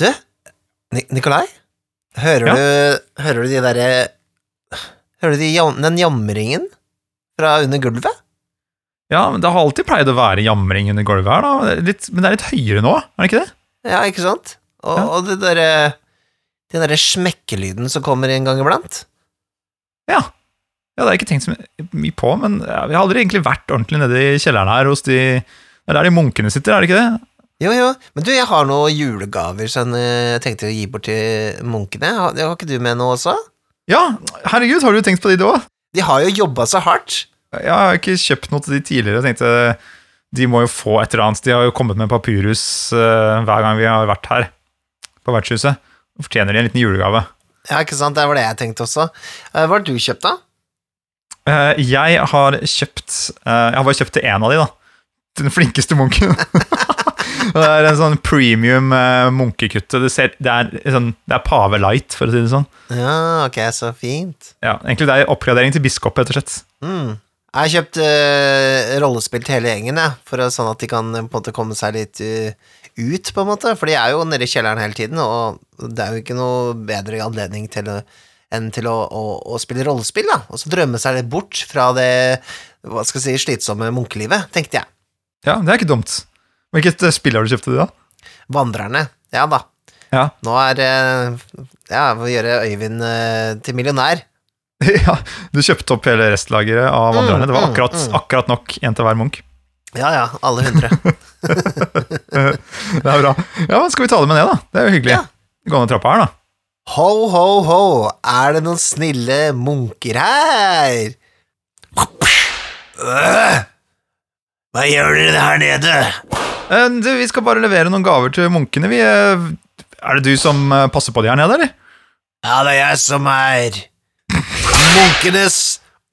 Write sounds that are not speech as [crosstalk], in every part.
Du, Nikolai? Hører Ja? du Hører du de derre Hører du de, den jamringen fra under gulvet? Ja, men det har alltid pleid å være jamring under gulvet her, da. Litt, men det er litt høyere nå, er det ikke det? Ja, ikke sant? Og, Ja. og det derre Den derre smekkelyden som kommer en gang iblant. Ja. ja, det har jeg ikke tenkt så mye på, men ja, vi har aldri egentlig vært ordentlig nede i kjelleren her hos de Det er der de munkene sitter, er det ikke det? Jo, jo. Men du, jeg har noen julegaver som jeg tenkte å gi bort til munkene. Har, har ikke du med noe også? Ja, herregud, har du tenkt på de da? De har jo jobba så hardt. Jeg har ikke kjøpt noe til de tidligere. Jeg tenkte de må jo få et eller annet. De har jo kommet med papyrus uh, hver gang vi har vært her på vertshuset. Fortjener de en liten julegave. Ja, ikke sant? Det var det jeg tenkte også. Uh, Hva har du kjøpt, da? Uh, jeg har kjøpt eh, Jeg har bare kjøpt til én av de, da. Den flinkeste munken. [laughs] Og det er en sånn premium uh, munkekutte. Det, ser, det, er, sånn, det er pave light, for å si det sånn. Ja, ok, så fint. Ja, egentlig det er oppgradering til biskop, rett og slett. Mm. Jeg har kjøpt uh, rollespill til hele gjengen, jeg, for sånn at de kan eh, på en måte komme seg litt uh, ut, på en måte. For de er jo nede i kjelleren hele tiden, og det er jo ikke noe bedre anledning til å, enn til å, å, å spille rollespill, da. Og så drømme seg litt bort fra det hva skal jeg si, slitsomme munkelivet, tenkte jeg. Ja, det er ikke dumt. Hvilket eh, spill har du kjøpt til da? Vandrerne. Ja da. Ja. Nå er eh, Ja, å gjøre Øyvind eh, til millionær. [laughs] ja, du kjøpte opp hele restlageret av vandrerne. Det var mm, akkurat, mm. akkurat nok en til hver munk. Ja ja, alle hundre. [laughs] Det er bra. Ja, Skal vi ta det med ned, da? Det er jo hyggelig. Ja. Gå ned trappa her, da. Ho, ho, ho, er det noen snille munker her? Øh, Hva gjør dere her nede? Eh, Du, vi skal bare levere noen gaver til munkene. Vi, eh, er det du som eh, passer på de her nede, eller? Ja, det er jeg som er munkenes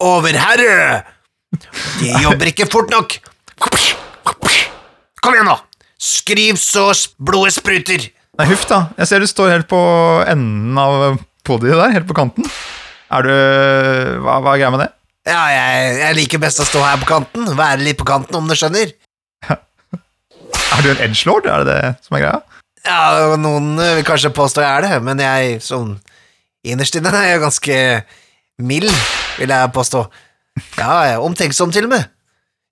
overherre. De jobber ikke fort nok. Kom igjen, nå. Skriv så blodet spruter. Nei, huff da. Jeg ser du står helt på enden av podiet der, helt på kanten. Er du Hva, hva er greia med det? Ja, jeg, jeg liker best å stå her på kanten. Være litt på kanten, om du skjønner. [laughs] Er du en edgelord? Er det det som er greia? Ja, noen vil kanskje påstå jeg er det, men jeg, sånn innerst inne, er jeg ganske mild, vil jeg påstå. Ja, jeg er omtenksom til og med.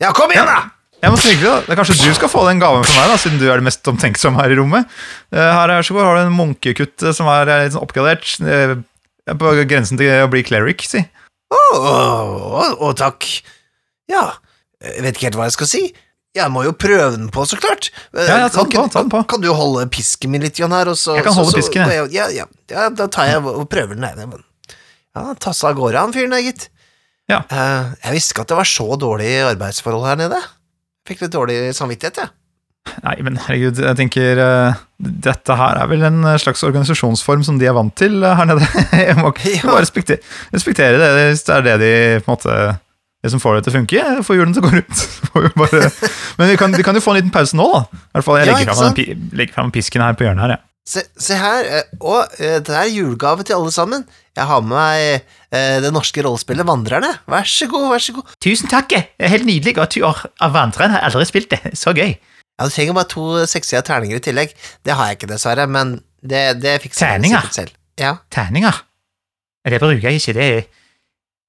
Ja, kom igjen, da! Jeg må tenke da. Det Kanskje du skal få den gaven for meg, da, siden du er det mest omtenksomme her i rommet. Eh, Her er så har du en munkekutt eh, som er eh, litt sånn oppgradert. På grensen til å bli cleric, si. Å, å, å, takk. Ja, jeg vet ikke helt hva jeg skal si. Jeg må jo prøve den på, så klart. Ja, ja, ta den på, ta den på. Kan du holde pisken min litt, Jan, her? Og så, Jeg kan så- holde så- pisken, jeg. Ja, ja, ja, da tar jeg og prøver den. Nei, Ja, tassa av gårde, han fyren der, gitt. Ja. Eh, jeg visste ikke at det var så dårlig arbeidsforhold her nede. Fikk litt dårlig samvittighet, jeg. Nei, men herregud, jeg tenker uh, Dette her er vel en eh, slags organisasjonsform som de er vant til eh, her nede. [laughs] Jeg må ikke bare respektere, respektere det hvis det er det de på en måte det som får det til å funke. Får hjulene til å gå rundt. [laughs] Bare, men vi kan, vi kan jo få en liten pause nå, da. I hvert fall, Jeg legger ja, fram, pisken her på hjørnet her. Ja. Se, se her, Å, det er julegave til alle sammen. Jeg har med meg det norske rollespillet Vandrerne. Vær så god, vær så god. Tusen takk! Helt nydelig. Og av Vandrerne har aldri spilt det. Så gøy. Ja, Du trenger bare to sekssida terninger i tillegg. Det har jeg ikke, dessverre, men det, det fikser jeg sikkert selv. Ja. Terninger? Det bruker jeg ikke. det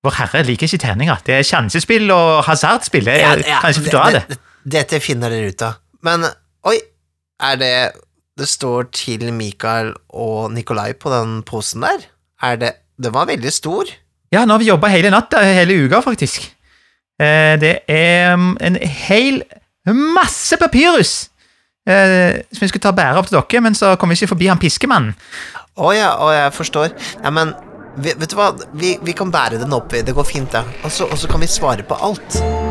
Vår Herre liker ikke terninger. Det er sjansespill og hasardspill. Jeg Ja, kan ja, ikke fordra det. det- Dette finner dere ut av. Men oi, er det Det står til Mikael og Nikolai på den posen der. Er det Den var veldig stor. Ja, nå har vi jobba hele natta, hele uka, faktisk. Eh, Det er mm, en hel masse papyrus eh, som vi skulle ta bære opp til dere, men så kom vi ikke forbi han piskemannen. Å ja, oh, jeg forstår. Ja, men vet du hva, vi, vi kan bære den opp, det går fint, det. Og så kan vi svare på alt.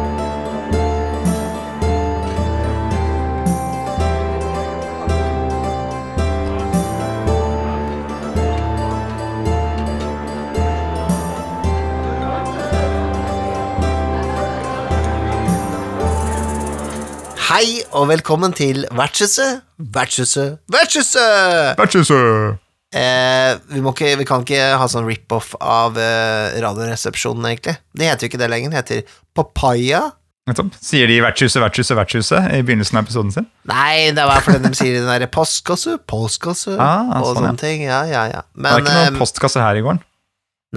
Hei og velkommen til Vertshuset, Vertshuset, Vertshuset! Vertshuset! Eh, vi, ikke, vi kan ikke ha sånn rip-off av eh, Radioresepsjonen, egentlig. Det heter jo ikke det lenger, det heter Papaya. Sier de 'vertshuset, vertshuset, vertshuset' i begynnelsen av episoden sin? Nei, det var fordi de sier den derre postkasse, postkasse Ah, og sånn, ja. sånne ting. Ja, ja, ja. det var ikke noen eh, postkasse her i gården.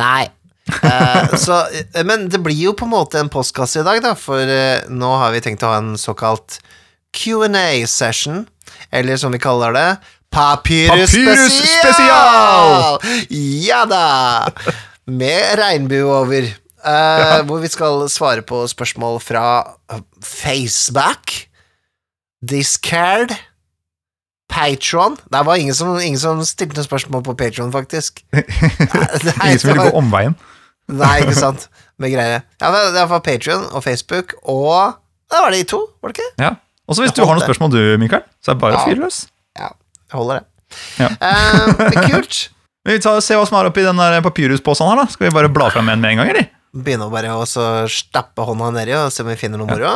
Nei. Eh, så, eh, men det blir jo på en måte en postkasse i dag, da, for eh, nå har vi tenkt å ha en såkalt Q&A-session, eller som vi kaller det Papyrus, Papyrus spesial! Ja da! Med regnbue over. eh, Hvor vi skal svare på spørsmål fra Faceback, Discard, Patron Det var ingen som, ingen som stilte noen spørsmål på Patron, faktisk. [laughs] Nei, Ingen som ville gå omveien. Nei, ikke sant. Med greier. Ja, det er iallfall Patrion og Facebook, og det var de to, var det ikke? Ja. Også hvis du har noen spørsmål du, Mikael, så er det bare å fyre løs. Ja, jeg holder det. Ja. Uh, kult. [laughs] Vi tar og Se hva som er oppi den papirhuspåsen her, da. Skal vi bare bla fram en med en gang, eller? Begynne å bare også stappe hånda nedi og se om vi finner noe moro.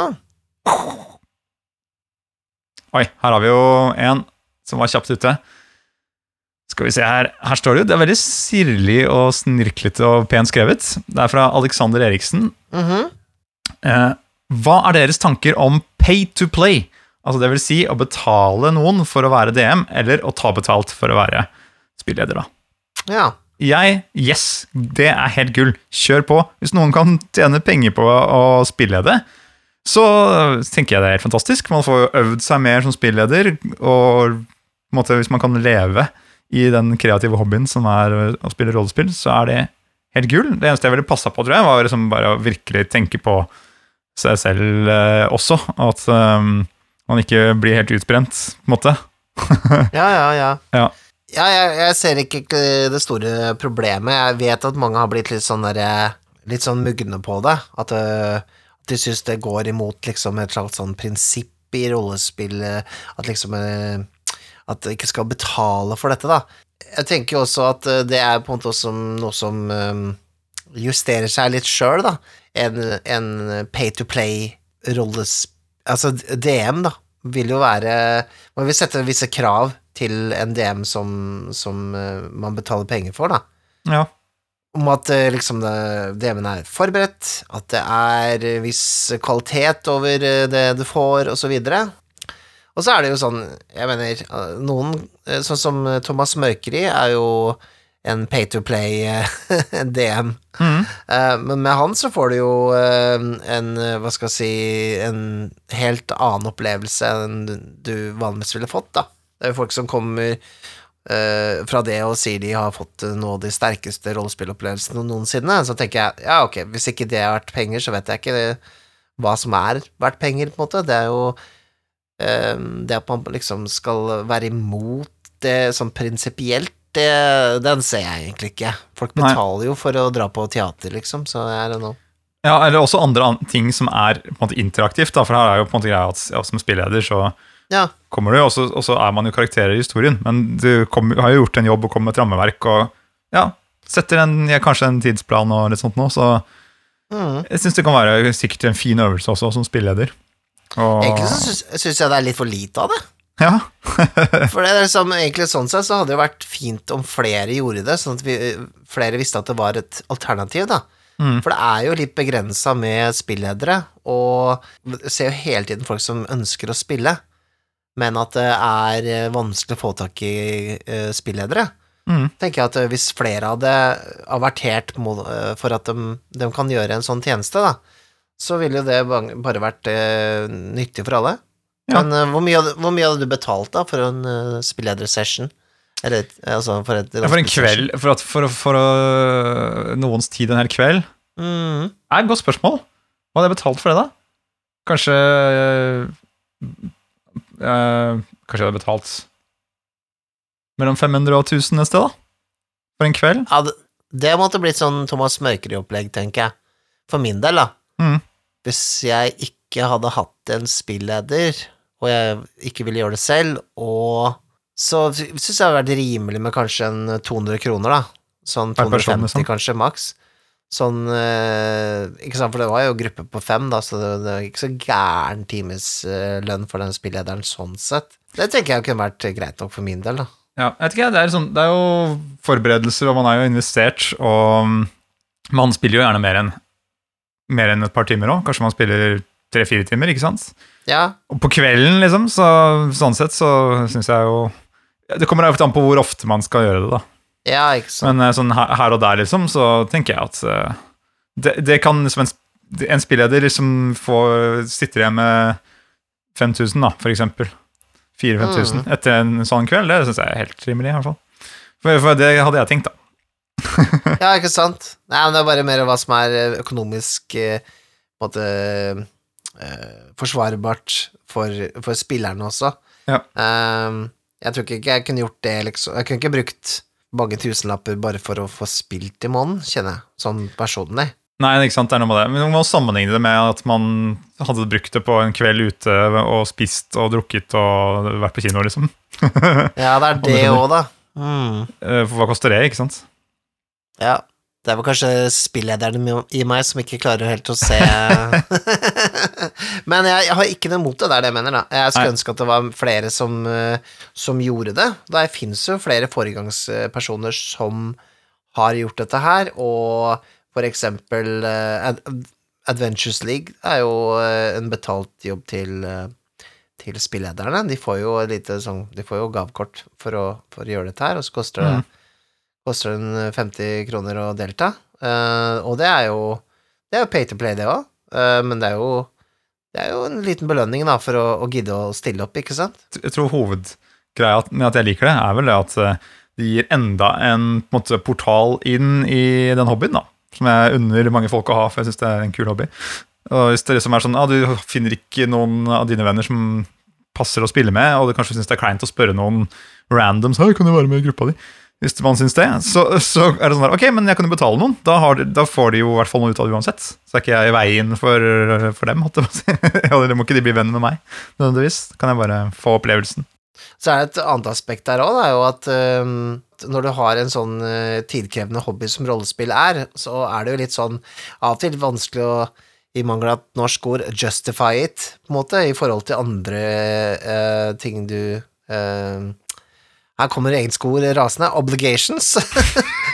Oi, her har vi jo en som var kjapt ute. Skal vi se her. Her står det jo Det er veldig sirlig og snirklete og pent skrevet. Det er fra Alexander Eriksen. Mhm. Eh, hva er deres tanker om pay to play? Altså det vil si å betale noen for å være DM, eller å ta betalt for å være spilleder, da. Ja. Jeg, yes, det er helt gull. Kjør på. Hvis noen kan tjene penger på å spillede, så tenker jeg det er helt fantastisk. Man får jo øvd seg mer som spilleder, og måte, hvis man kan leve i den kreative hobbyen som er å spille rollespill, så er det helt gull. Det eneste jeg ville passa på, tror jeg, var liksom bare å virkelig tenke på seg selv eh, også. At um, man ikke blir helt utbrent, på en måte. [laughs] Ja, ja, ja. Ja. Ja, jeg, jeg ser ikke det store problemet. Jeg vet at mange har blitt litt sånn derre Litt sånn mugne på det. At, uh, at de syns det går imot liksom et slags sånn prinsipp i rollespillet. At liksom øh, At de ikke skal betale for dette, da. Jeg tenker også at øh, det er på en måte også noe som øh, justerer seg litt sjøl, da. En, en pay to play-rolles... Altså DM, da, vil jo være Man vil sette visse krav til en DM som, som eh, man betaler penger for, da. Ja. Om at eh, liksom DM-en er forberedt, at det er eh, viss kvalitet over eh, det du får, og så videre. Og så er det jo sånn, jeg mener, eh, noen, eh, sånn som Thomas Mørkeri, er jo en pay to play-DM. [laughs] Eh, Men med han så får du jo eh, en, eh, hva skal jeg si, en helt annen opplevelse enn du vanligvis ville fått, da. Det er jo folk som kommer eh, fra det og sier de har fått eh, noe av de sterkeste rollespillopplevelsene noensinne. Så tenker jeg, ja, ok, hvis ikke det er verdt penger, så vet jeg ikke hva som er verdt penger, på en måte. Det er jo eh, det at man liksom skal være imot det sånn prinsipielt, det, den ser jeg egentlig ikke. Folk Nei. betaler jo for å dra på teater, liksom, så er det noe. Ja, eller også andre an- ting som er på en måte interaktivt. Da, for her er jo på en måte greia at ja, som spilleder så Ja, kommer du jo og så er man jo karakterer i historien. Men du kom, har jo gjort en jobb og kommer med et rammeverk og ja, setter en, ja, kanskje en tidsplan og litt sånt nå, så mm. jeg syns det kan være sikkert en fin øvelse også som spilleder. Og, Egentlig så syns, jeg det er litt for lite av det. Ja, [laughs] For det er liksom, egentlig sånn sett så hadde det vært fint om flere gjorde det, sånn at vi, flere visste at det var et alternativ, da. Mm. For det er jo litt begrensa med spilledere, og jeg ser jo hele tiden folk som ønsker å spille, men at det er eh, vanskelig å få tak i eh, spilledere. Mm. Tenker jeg at eh, hvis flere hadde avertert for at de, de kan gjøre en sånn tjeneste, da, så ville jo det bare vært eh, nyttig for alle. Ja. Men eh, hvor, mye hvor mye hadde du betalt da for en uh, spilledersession? Eller altså for et for en kveld, for, at, for, for uh, noens tid en hel kveld Mm. er et godt spørsmål. Hva hadde jeg betalt for det, da? Kanskje øh, øh, Kanskje jeg hadde betalt mellom 500 og 1000 et sted, da? For en kveld? Ja, det, det måtte blitt sånn Thomas Mørkeri-opplegg, tenker jeg. For min del, da. Mm. Hvis jeg ikke hadde hatt en spilleder, og jeg ikke ville gjøre det selv, og så syns jeg det hadde vært rimelig med kanskje en 200 kroner, da. Sånn 250 person, 250 liksom. kanskje, maks. Sånn eh, Ikke sant, for det var jo gruppe på fem, da, så det, det var ikke så gæren timeslønn for den spillederen sånn sett. Det tenker jeg kunne vært greit nok for min del, da. Ja, jeg vet ikke, det er, sånn, det er jo forberedelser, og man er jo investert, og mm, man spiller jo gjerne mer enn mer enn et par timer òg. Kanskje man spiller tre-fire timer, ikke sant? Ja, Og på kvelden, liksom, så sånn sett så syns jeg jo Det kommer an på hvor ofte man skal gjøre det, da. ja, ikke sant. Men eh, sånn her og der, liksom, så tenker jeg at eh, det, det kan liksom en, en spilleder liksom få sitter igjen med 5000, da, for eksempel. 4000-5000 Mm. etter en sånn kveld. Det syns jeg er helt rimelig, i hvert fall. For, for det hadde jeg tenkt, da. [laughs] Ja, ikke sant? Nei, men det er bare mer hva som er eh, økonomisk eh, på en måte eh, forsvarbart for, for spillerne også. Ja. Um, jeg tror ikke jeg kunne gjort det, liksom. Jeg kunne ikke brukt mange tusenlapper bare for å få spilt i måneden, kjenner jeg, sånn personlig. Nei, ikke sant, det er noe med det. Men man må sammenligne det med at man hadde brukt det på en kveld ute og spist og drukket og vært på kino, liksom. Ja, det er [laughs] det òg, da. Mm. For hva koster det, ikke sant? Ja. Det er vel kanskje spillederen i meg som ikke klarer helt å se [laughs] Men jeg, jeg har ikke noe imot det, det er det jeg mener, da. Jeg skulle ønske at det var flere som, eh, som gjorde det. Det fins jo flere foregangspersoner som har gjort dette her, og for eksempel eh, Ad Adventures League er jo eh, en betalt jobb til, til spillederne. De får jo et lite sånn De får jo gavekort for å, for å gjøre dette her, og så koster det Mhm. Koster den 50 kroner å delta. Uh, og det er jo Det er jo pay to play, det òg, men det er jo det er jo en liten belønning da, for å, å gidde å stille opp, ikke sant? jeg tror hovedgreia med at jeg liker det, er vel det at eh, det gir enda en, en måte, portal inn i den hobbyen, da. Som jeg unner mange folk å ha, for jeg syns det er en kul hobby. Og hvis det liksom er sånn, ah, du finner ikke noen av dine venner som passer å spille med, og du kanskje syns det er kleint å spørre noen randoms her, kan du være med i gruppa di? Hvis man syns det, så, så er det sånn der, ok, men jeg kan jo betale noen. Da, de- da får de jo i hvert fall noe ut av det uansett. Så er ikke jeg i veien for, for dem, holdt jeg på [laughs] må ikke de bli venn med meg, nødvendigvis. Kan jeg bare få opplevelsen. Så er det et annet aspekt der òg, det er jo at um, når du har en sånn uh, tidkrevende hobby som rollespill er, så er det jo litt sånn av og til vanskelig å i mangel av et norsk ord, justify it, på en måte, i forhold til andre uh, ting du øh, Her kommer engelske ord rasende. Obligations.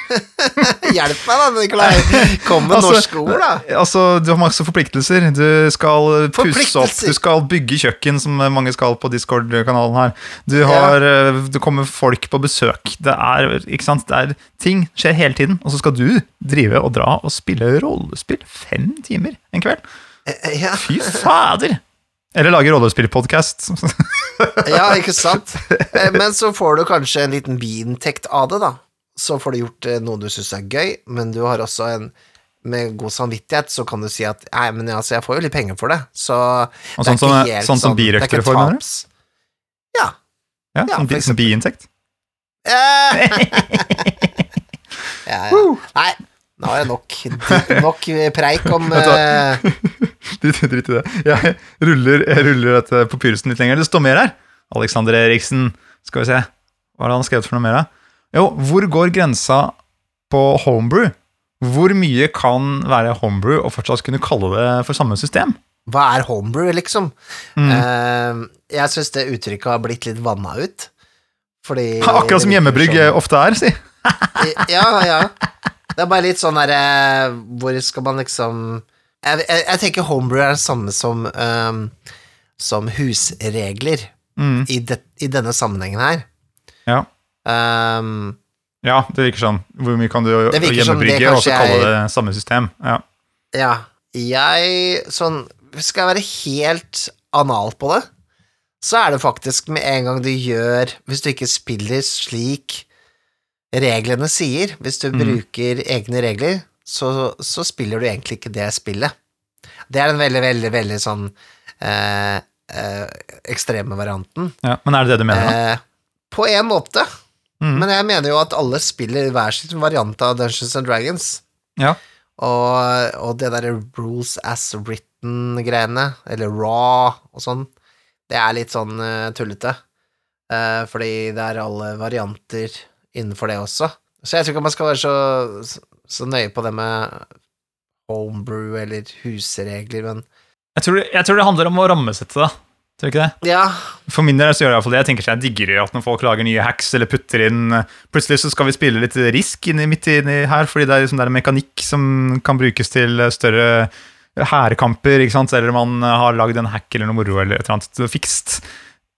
[laughs] Hjelp meg da, Nikolai. Kom med Altså, norske ord, da. Altså, Du har masse forpliktelser. Du skal pusse opp, du skal bygge kjøkken, som mange skal på Discord-kanalen her. Du har, ja. Det kommer folk på besøk. Det er ikke sant? Det er ting skjer hele tiden. Og så skal du drive og dra og spille rollespill fem timer en kveld. Eh, Ja. Fy fader! Eller lage rollespillpodkast. [laughs] Ja, ikke sant? Eh, Men så får du kanskje en liten biinntekt av det, da. Så får du gjort eh, noe du syns er gøy, men du har også en med god samvittighet så kan du si at Nei, men altså, jeg får jo litt penger for det, så Og sånn som, helt sånn som er birøkterreform, mener du? Ja. Ja, Ja, som, for som biinntekt. Eh. [laughs] [laughs] ja, ja. Nei, nå er det nok, nok preik om [laughs] drit i det. Jeg ruller, jeg ruller dette papyrusen litt lenger. Det står mer her. Alexander Eriksen. Skal vi se. Hva har han skrevet for noe mer? da? Jo, hvor går grensa på homebrew? Hvor mye kan være homebrew og fortsatt kunne kalle det for samme system? Hva er homebrew, liksom? Mm. Uh, jeg syns det uttrykket har blitt litt vanna ut. Fordi [laughs] Akkurat som hjemmebrygg sånn. ofte er, si. [laughs] Ja, ja. Det er bare litt sånn derre Hvor skal man liksom jeg, jeg, jeg tenker homebrew er det samme som um, Som husregler Mm. i, det, i denne sammenhengen her. Ja. Um, ja, det virker sånn. Hvor mye kan du hjemmebrygge og så kalle det samme system? Ja. ja. Jeg Sånn Skal jeg være helt anal på det, så er det faktisk med en gang du gjør Hvis du ikke spiller slik reglene sier, hvis du Mm. bruker egne regler, så, så spiller du egentlig ikke det spillet. Det er den veldig, veldig, veldig sånn eh, eh, ekstreme varianten. ja. Men er det det du mener? da? Eh, på en måte, Mm. men jeg mener jo at alle spiller hver sin variant av Dungeons and Dragons. Ja. Og, og det derre rules as written-greiene, eller raw og sånn, det er litt sånn uh, tullete. Uh, fordi det er alle varianter innenfor det også. Så jeg tror ikke man skal være så, så nøye på det med homebrew eller husregler, men Jeg, tror, jeg tror det handler om å rammesette det. Tror du ikke det? ja, For min del så gjør jeg iallfall det. Jeg tenker jeg digger at når folk lager nye hacks eller putter inn Plutselig så skal vi spille litt risk inni, midt inni her, fordi det er liksom det er en mekanikk som kan brukes til større hærkamper, eller man har lagd en hack eller noe moro eller et eller annet fikst.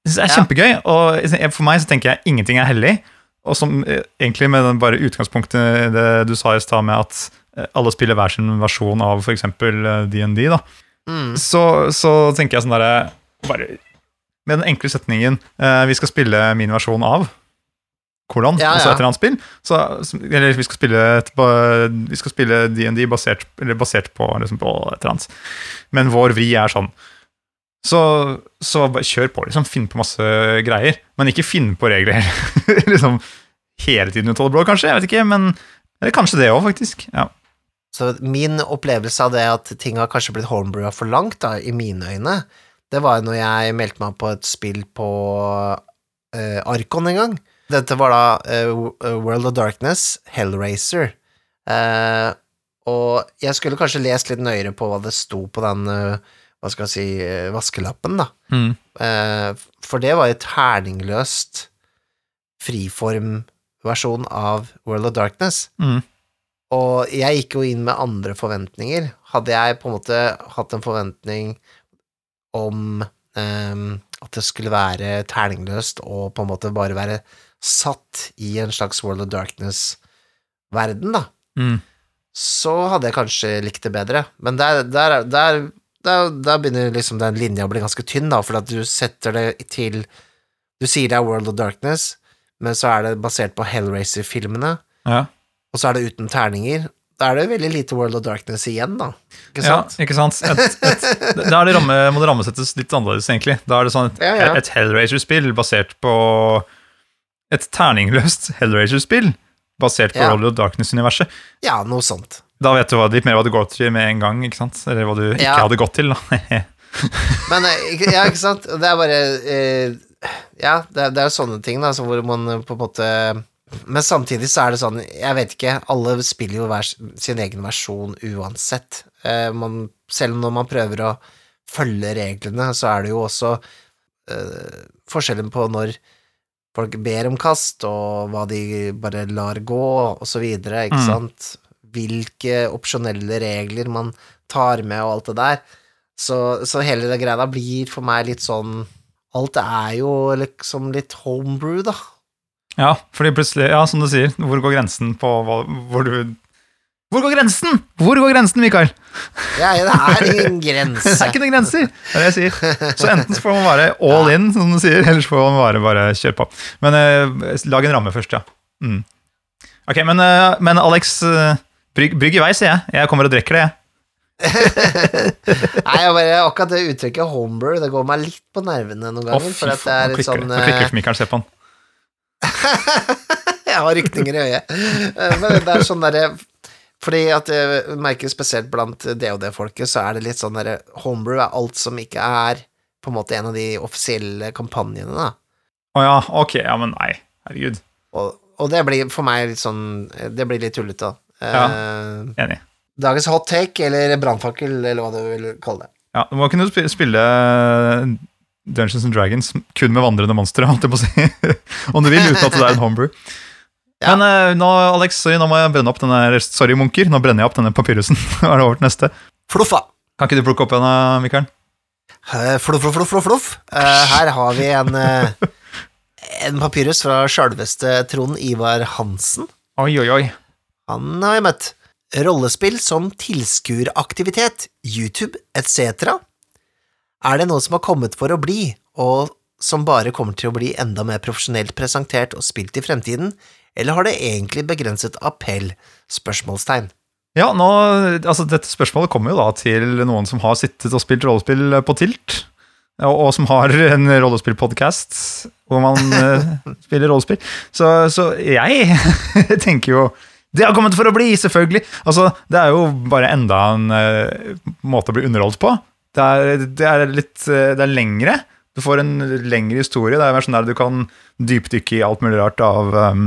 Det er kjempegøy, og for meg så tenker jeg ingenting er hellig. Og som eh, egentlig med den bare utgangspunktet det du sa i stad med at eh, alle spiller hver sin versjon av f.eks. DND, da, Mm. så, så tenker jeg sånn derre bare Med den enkle setningen eh, 'Vi skal spille min versjon av' kolon, Ja, altså et eller annet spill. Så, eller vi skal spille et, vi skal spille DND basert, basert på, liksom, på et eller annet. Men vår vri er sånn. Så, så kjør på, liksom. Finn på masse greier. Men ikke finn på regler [laughs] liksom hele tiden ut av det blå, kanskje. Jeg vet ikke, men Eller kanskje det òg, faktisk. Ja. Så min opplevelse av det at ting har kanskje blitt homebrewa for langt, da, i mine øyne, det var når jeg meldte meg på et spill på uh, Arkon en gang. Dette var da uh, World of Darkness, Hellraiser. Uh, og jeg skulle kanskje lest litt nøyere på hva det sto på den, eh, hva skal jeg si, eh, vaskelappen, da. Mm. Eh, for det var jo terningløst friformversjon av World of Darkness. Mm. Og jeg gikk jo inn med andre forventninger. Hadde jeg på en måte hatt en forventning om eh, at det skulle være terningløst og på en måte bare være satt i en slags World of Darkness-verden, da, Mm. så hadde jeg kanskje likt det bedre. Men der, der, der, der, da, begynner liksom den linja å bli ganske tynn, da, for at du setter det til Du sier det er World of Darkness, men så er det basert på Hellraiser-filmene Ja. og så er det uten terninger. Da er det veldig lite World of Darkness igjen, da. Ikke Ja, sant? ikke sant? Et, et, da det ramme, må det rammesettes litt annerledes, egentlig. Da er det sånn et, Ja, ja. et Hellraiser-spill basert på Et terningløst Hellraiser-spill basert på Ja. World of Darkness-universet. Ja, noe sånt. Da vet du hva, litt mer hva du går til med en gang, ikke sant? Eller hva du ikke Ja. hadde gått til, da. [laughs] Men eh, ja, ikke sant? Det er bare eh, Ja, det er, det er sånne ting, da, så hvor man eh, på en måte Men samtidig så er det sånn, jeg vet ikke, alle spiller jo hver sin egen versjon uansett. Eh, man, selv når man prøver å følge reglene, så er det jo også eh, forskjellen på når folk ber om kast, og hva de bare lar gå, og så videre, ikke Mm. sant? Hvilke opsjonelle regler man tar med, og alt det der. Så, så hele det greia blir for meg litt sånn Alt er jo liksom litt homebrew, da. Ja, fordi plutselig, ja, som du sier, hvor går grensen på hva, hvor du Hvor går grensen?! Hvor går grensen, Mikael? Ja, det er ingen grense. [laughs] Det er ikke noen grenser! Det er det jeg sier. Så enten så får man være all in, som du sier, eller så får man bare, bare kjøre på. Men eh, lag en ramme først, ja. Mm. Ok, men, eh, men Alex, eh, brygg, brygg i vei, sier jeg. Jeg kommer og drikker det, jeg. [laughs] Nei, jeg bare, akkurat det uttrykket homebrew, det går meg litt på nervene noen ganger. fy for at det er litt det. sånn Nå klikker eh, Mikael, se på han. [laughs] Jeg har rykninger i øyet. Eh, Men det er sånn derre Fordi at jeg merker spesielt blant DOD-folket, så er det litt sånn derre Homebrew er alt som ikke er på en måte en av de offisielle kampanjene, da. Å ja, ok, ja, men nei. Herregud. Og, og det blir for meg litt sånn Det blir litt tullete, da. Ja. Eh, Enig. dagens hot take, eller brannfakkel, eller hva du vil kalle det. Ja, Du må kunne spille Dungeons and Dragons kun med vandrende monstre, [laughs] holdt jeg på å si. Om du vil, uten at det er en homebrew. Ja. Men eh, nå, Alex, sorry, nå må jeg brenne opp denne Sorry, munker, nå brenner jeg opp denne papyrusen. [laughs] Nå er det over til neste. Fluffa! Kan ikke du plukke opp en, eh, Mikael? Eh, Fluff, fluff, fluff, fluff, fluff. Eh, her har vi en eh, En papyrus fra sjølveste Trond Ivar Hansen. Oi, oi, oi. Han har jeg møtt. Rollespill som tilskueraktivitet, YouTube etc. Er det noe som har kommet for å bli, og som bare kommer til å bli enda mer profesjonelt presentert og spilt i fremtiden, eller har det egentlig begrenset appell? Spørsmålstegn. Ja, nå, altså Dette spørsmålet kommer jo da til noen som har sittet og spilt rollespill på Tilt, og, og som har [laughs] en rollespillpodkast hvor man eh, [laughs] spiller rollespill. Så, så jeg [laughs] tenker jo Det har kommet for å bli, selvfølgelig! Altså, Det er jo bare enda en uh, måte å bli underholdt på. Det er, det er litt uh, Det er lengre. Du får en lengre historie. Det er mer sånn der du kan dypdykke i alt mulig rart av um,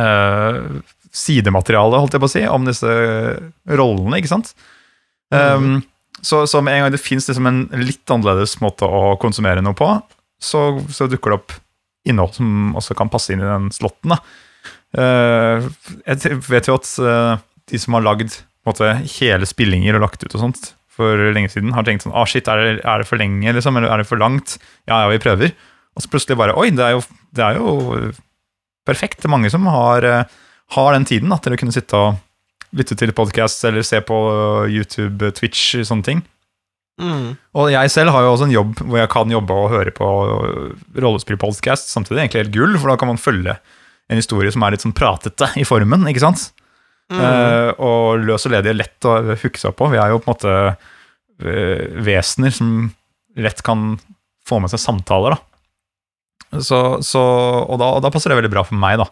uh, sidemateriale, holdt jeg på å si, om disse rollene, ikke sant? Um, så, så med en gang det fins liksom en litt annerledes måte å konsumere noe på, så, så dukker det opp innhold som også kan passe inn i den slotten. Da. Eh, jeg vet jo at eh, de som har lagd måte, hele spillinger og lagt ut og sånt for lenge siden, har tenkt sånn ah, shit, er det, er det for lenge, liksom? Eller er det for langt? Ja, ja, vi prøver. Og så plutselig bare Oi, det er jo, det er jo perfekt. Det er mange som har, eh, har den tiden da, til å kunne sitte og lytte til podkast eller se på YouTube, Twitch, sånne ting. Mm. Og jeg selv har jo også en jobb hvor jeg kan jobbe og høre på rollespillpodkast samtidig. Egentlig helt gull, for da kan man følge en historie som er litt sånn pratete i formen. ikke sant? Mm. Uh, og løs og ledig er lett å hooke seg på. Vi er jo på en måte uh, vesener som lett kan få med seg samtaler, da. Så, så, og, da og da passer det veldig bra for meg, da.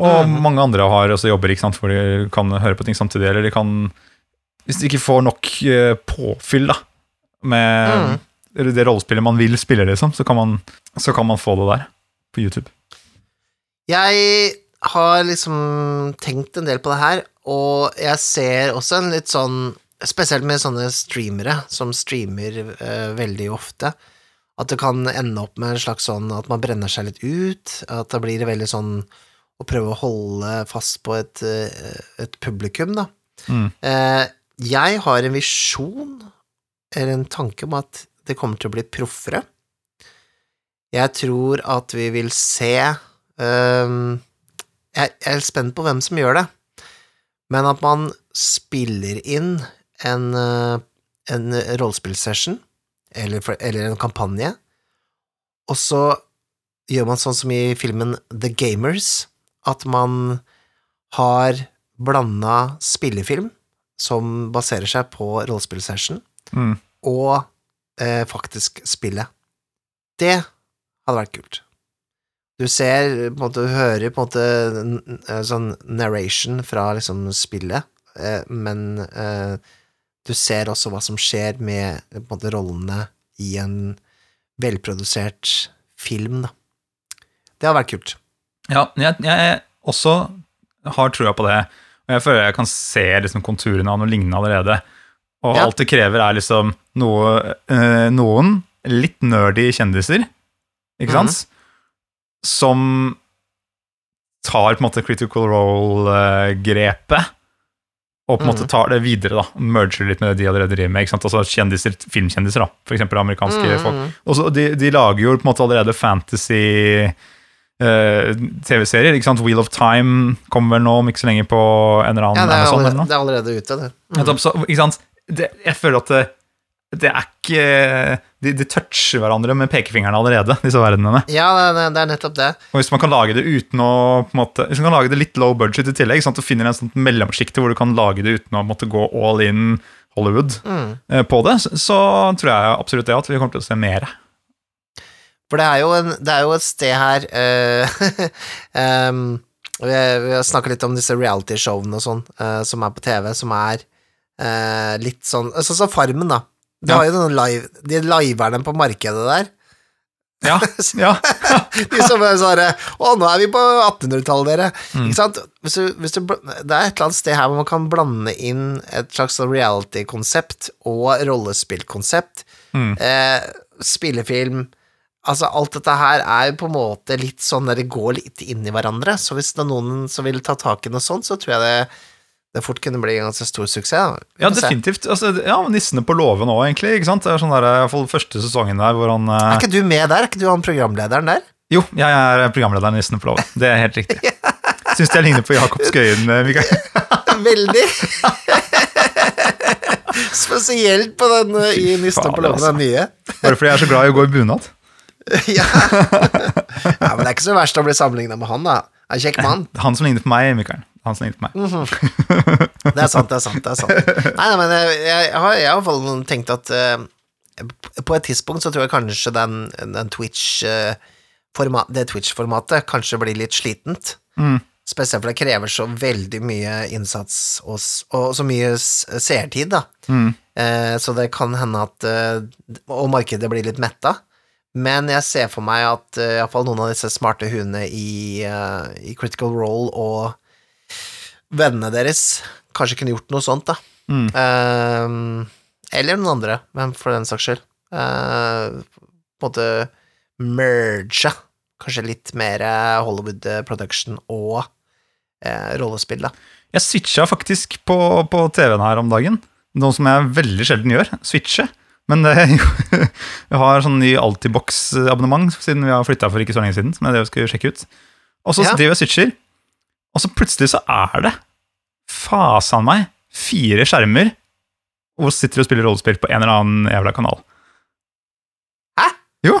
Og mm. mange andre har også jobber ikke sant, hvor de kan høre på ting samtidig, eller de kan Hvis de ikke får nok uh, påfyll da, med mm. det rollespillet man vil spille, liksom, så kan man, så kan man få det der på YouTube. Jeg har liksom tenkt en del på det her, og jeg ser også en litt sånn Spesielt med sånne streamere som streamer eh, veldig ofte, at det kan ende opp med en slags sånn at man brenner seg litt ut, at det blir veldig sånn å prøve å holde fast på et, eh, et publikum, da. Mm. Eh, jeg har en visjon, eller en tanke om at det kommer til å bli proffere. Jeg tror at vi vil se jeg, jeg er spent på hvem som gjør det, men at man spiller inn en, øh, en rollespillsession, eller, eller en kampanje, og så gjør man sånn som i filmen The Gamers, at man har blanda spillefilm som baserer seg på rollespillsession, Mm. og eh, faktisk spillet. Det hadde vært kult. Du ser, på en måte, du hører på en måte sånn narration fra liksom spillet, eh, men eh, du ser også hva som skjer med på en måte rollene i en velprodusert film, da. Det hadde vært kult. Ja, jeg, jeg også har trua på det. Og jeg føler jeg kan se liksom, konturene av noe lignende allerede. Og Ja. alt det krever, er liksom noe, eh, noen litt nerdy kjendiser, ikke sant? Som tar på en måte critical role-grepet. og på en måte Mhm. tar det videre, da. Merger litt med det de allerede driver med. Altså kjendiser, Filmkjendiser, da. For eksempel amerikanske Mm, folk. mm. Og så de, de lager jo på en måte allerede fantasy eh, TV-serier. ikke sant? Wheel of Time kommer vel nå om ikke så lenge på en eller annen Ja, det er, Amazon. allerede, det er allerede ute, det. Mm. så, ikke sant? Det, jeg føler at det, er ikke de, de toucher hverandre med pekefingrene allerede, disse verdenene. Ja, det, det, er nettopp det. Og hvis man kan lage det uten å på en måte, Hvis man kan lage det litt low budget i tillegg, sånn at du finner en sånn mellomsjikte hvor du kan lage det uten å måtte gå all in Hollywood Mm. eh, på det, så, så tror jeg absolutt det at vi kommer til å se mer. For det er jo, en, det er jo et sted her [laughs] uh, um, Vi vi har snakket litt om disse reality-showene og sånn, uh, som er på TV, som er uh, litt sånn Sånn som Farmen, da. Ja. har jo noen live, de liverne på markedet der. Ja, [laughs] ja. De som er sånn Å, nå er vi på 1800-tallet, dere. Mm. Ikke sant? Hvis du, hvis du, det er et eller annet sted her hvor man kan blande inn et slags reality-konsept og rollespillkonsept. Mm. Eh, spillefilm Altså, alt dette her er jo på en måte litt sånn der det går litt inn i hverandre. Så hvis det er noen som vil ta tak i noe sånt, så tror jeg det, det fort kunne bli en ganske stor suksess. Ja, definitivt. Altså, ja, Nissene på låven òg, egentlig. ikke sant? Det er sånn der, i hvert fall første sesongen der hvor han Er eh, ikke du med der? Er ikke du han programlederen der? Jo, jeg er programlederen i Nissene på låven. Det er helt riktig. [laughs] Syns jeg ligner på Jakob Skøyen, eh, Mikael. [laughs] Veldig. [laughs] Spesielt på den eh, i Nissene på låven, den nye. Bare fordi jeg er så glad i å gå i bunad. [laughs] ja. ja, men det er ikke så verst å bli sammenligna med han, da. En kjekk mann. [laughs] Han som ligner på meg, Mikael. Han som ligner på meg. Det er sant, det er sant. det er sant Nei, men jeg, jeg, har, jeg har i hvert fall tenkt at uh, på et tidspunkt så tror jeg kanskje den, den Twitch uh, forma- det Twitch-formatet kanskje blir litt slitent. Mm. Spesielt for det krever så veldig mye innsats og, og så mye seertid, da. Mm. Eh, så det kan hende at eh, Og markedet blir litt metta. Men jeg ser for meg at uh, iallfall noen av disse smarte hundene i, uh, i Critical Role og vennene deres kanskje kunne gjort noe sånt, da. Mm. Uh, eller noen andre, men for den saks skyld. Uh, på en måte merge kanskje litt mer Hollywood production og uh, rollespill, da. Jeg switcha faktisk på, på TV-en her om dagen. Noe som jeg veldig sjelden gjør. Switche. Men det, [laughs] vi har sånn ny Altibox-abonnement siden vi har flytta for ikke så lenge siden. Som jeg skulle sjekke ut. Og så Ja. driver jeg switcher, og så plutselig så er det fasan meg fire skjermer hvor sitter og spiller rollespill på en eller annen jævla kanal. Hæ? Jo.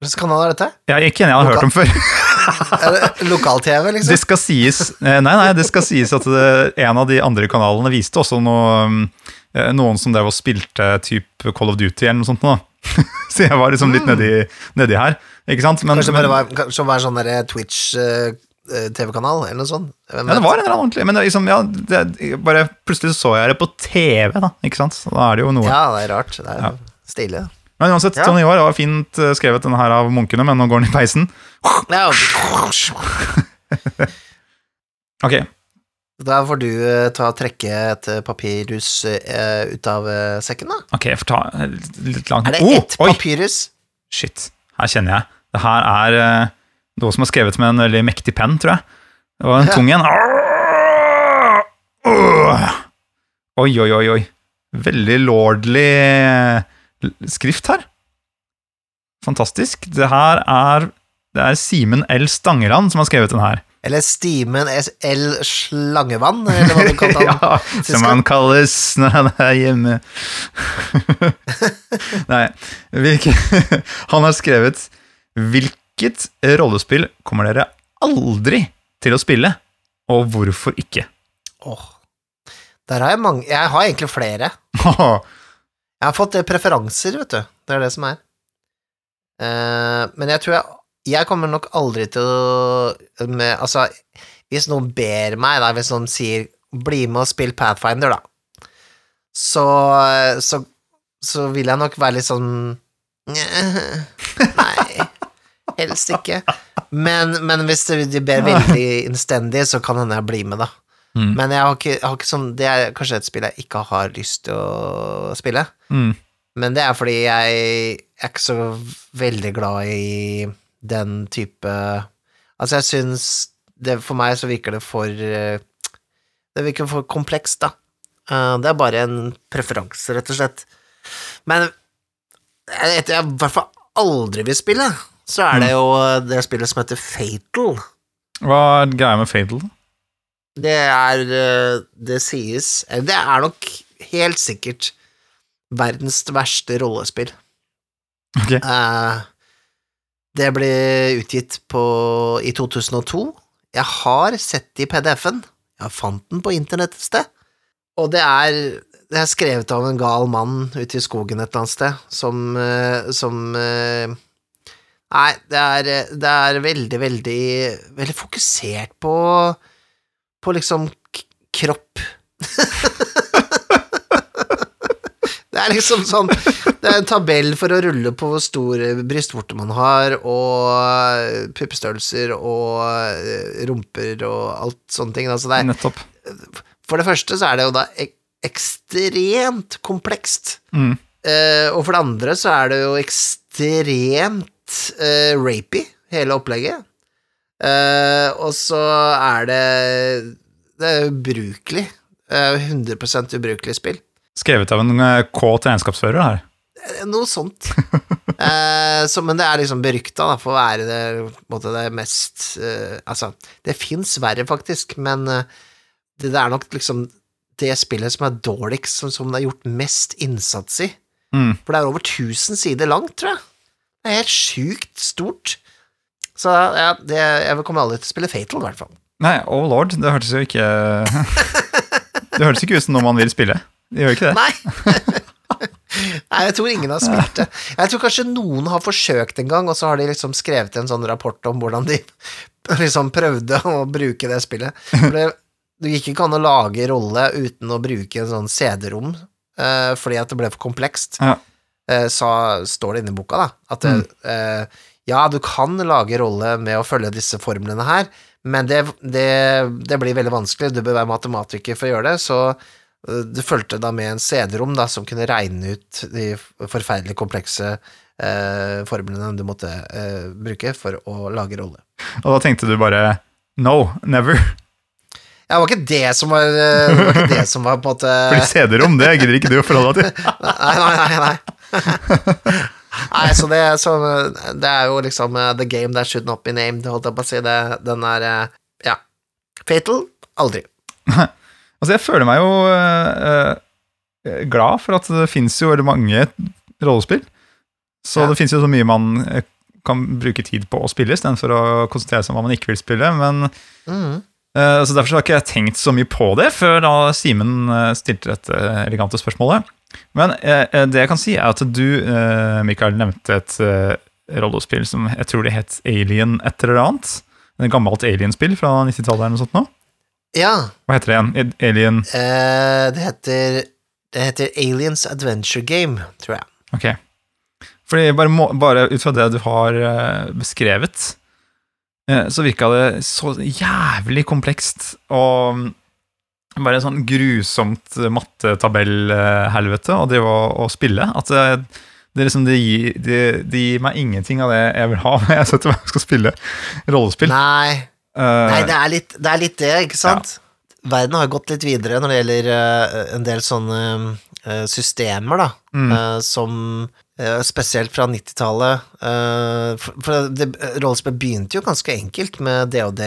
Hvilken kanal er dette? Jeg er ikke enig jeg har hørt om før. [laughs] Er det Lokal-TV, liksom? Det skal sies eh, Nei, nei, det skal sies at en av de andre kanalene viste også noe, eh, noen som drev og spilte type Call of Duty eller noe sånt. Da. [laughs] Så jeg var liksom litt nedi, nedi her. Ikke sant? Men, Kanskje bare var, kanskje var sånn Twitch-TV-kanal, eller noe sånt? Hvem ja, det var en eller annen ordentlig. Men det, liksom, ja, det, bare plutselig så jeg det på TV, da. Ikke sant? Så da er det jo noe. Ja, det er rart. Det er Ja. stilig. Men uansett, Ja. Tony Ivar var fint eh, skrevet denne her av munkene, men nå går den i peisen. Ja, Ok, [laughs] da får du eh, ta og trekke et eh, papirhus eh, ut av sekken, da. ok, jeg får ta litt langt Er det Oh, ett oi! Shit, her kjenner jeg. Det her er noe som er skrevet med en veldig mektig penn, tror jeg. Det var en Ja. tung en. Oi, oi, oi, oi. Veldig lordly skrift her. Fantastisk. Det her er det er Simen L. Stangeland som har skrevet den her. Eller Stimen SL. Slangevann, eller hva du kalte [laughs] han? ja, som han kalles når han er hjemme. [laughs] Nei, hvilke, [laughs] han har skrevet Hvilket rollespill kommer dere aldri til å spille, og hvorfor ikke? Åh. Der har jeg mange Jeg har egentlig flere. Jeg har fått eh, preferanser, vet du. Det er det som er. Uh, men jeg tror jeg Jeg kommer nok aldri til å med, Altså, hvis noen ber meg, da, hvis noen sier 'bli med og spill Pathfinder', da, så, så, så vil jeg nok være litt sånn Nei, helst ikke. Men, men hvis de ber veldig innstendig, så kan hende jeg blir med, da. Mm. Men jeg har, ikke, jeg har ikke sånn Det er kanskje et spill jeg ikke har lyst til å spille. Mm. Men det er fordi jeg er ikke så veldig glad i den type Altså, jeg syns det, For meg så virker det for eh, Det virker for komplekst, da. Eh, Det er bare en preferanse, rett og slett. Men etter jeg i hvert fall aldri vil spille, så er det jo det spillet som heter Fatal. Hva er greia med Fatal? Det er eh, Det sies Det er nok helt sikkert verdens verste rollespill. Ok. Eh, det ble utgitt på, i 2002. Jeg har sett det i PDF-en. Jeg fant den på internett et sted. Og det er, det er skrevet av en gal mann ute i skogen et eller annet sted, som, eh, som eh, Nei, det er, det er veldig, veldig, veldig fokusert på på liksom kropp. [laughs] det er liksom sånn Det er en tabell for å rulle på hvor stor brystvorte man har, og puppestørrelser og eh, rumper og alt sånne ting. Altså det er, Nettopp. for det første så er det jo da ek ekstremt komplekst. Mm. Uh, og for det andre så er det jo ekstremt uh, rapey, hele opplegget. Uh, og så er det Det er ubrukelig. Eh, 100% ubrukelig spill. Skrevet av en eh, kåt regnskapsfører her. Eh, Noe sånt. [laughs] eh, så, men det er liksom berykta for å være det, måte, det mest eh, Altså, det fins verre, faktisk, men eh, det, det er nok liksom det spillet som er dårligst, som, som det er gjort mest innsats i. Mm. For det er over 1000 sider langt, tror jeg. Det er helt sjukt stort. Så ja, det, jeg kommer aldri til å spille Fatal, i hvert fall. Nei, oh lord, det hørtes jo ikke [laughs] Det hørtes ikke ut som noe man vil spille. Det gjør ikke det. Nei. [laughs] Nei, jeg tror ingen har spilt det. Jeg tror kanskje noen har forsøkt en gang, og så har de liksom skrevet en sånn rapport om hvordan de [laughs] liksom prøvde å bruke det spillet. For det, det gikk ikke an å lage rolle uten å bruke en sånn CD-rom, eh, fordi at det ble for komplekst. Ja. Eh, så står det inni boka, da, at det, eh, ja, du kan lage rolle med å følge disse formlene her, men det, det, det blir veldig vanskelig, du bør være matematiker for å gjøre det, så eh, du fulgte da med en CD-rom da, som kunne regne ut de forferdelig komplekse eh, formlene du måtte eh, bruke for å lage rolle. Og da tenkte du bare No, never. Ja, det var ikke det som var eh, Det var ikke det [laughs] som var på en måte Fordi CD-rom, det gidder ikke du å forholde deg til. [laughs] Nei, nei, nei. nei. [laughs] Nei, så det, så det er jo liksom eh, the game that should not be named, holdt jeg på å si. Det, den er Ja. Fatal aldri. Altså, jeg føler meg jo eh, eh, glad for at det fins jo veldig mange rollespill. Så Ja. det fins jo så mye man eh, kan bruke tid på å spille, istedenfor å konsentrere seg om hva man ikke vil spille. Men mm. eh, så Derfor så har ikke jeg tenkt så mye på det før da Simen stilte dette elegante spørsmålet. Men eh, det jeg kan si, er at du, Mikael, nevnte et rollespill som jeg tror det het Alien et eller annet. Et gammelt Alien-spill fra 90-tallet eller noe sånt nå. Ja. Hva heter det igjen? Alien eh, det heter Det heter Aliens Adventure Game, tror jeg. Ok. Fordi bare, må, bare ut fra det du har eh, beskrevet, eh, så virka det så jævlig komplekst og mm, bare en sånn grusomt mattetabellhelvete å drive og, og spille. At det, det, liksom, det, gir, det, det gir meg ingenting av det jeg vil ha [laughs] når jeg setter meg og skal spille rollespill. Nei, Eh, nei det, er litt, det er litt det, ikke sant? Verden har gått litt videre når det gjelder uh, en del sånne uh, systemer, da, Mm. som Spesielt fra 90-tallet. eh, for for rollespill begynte jo ganske enkelt med DOD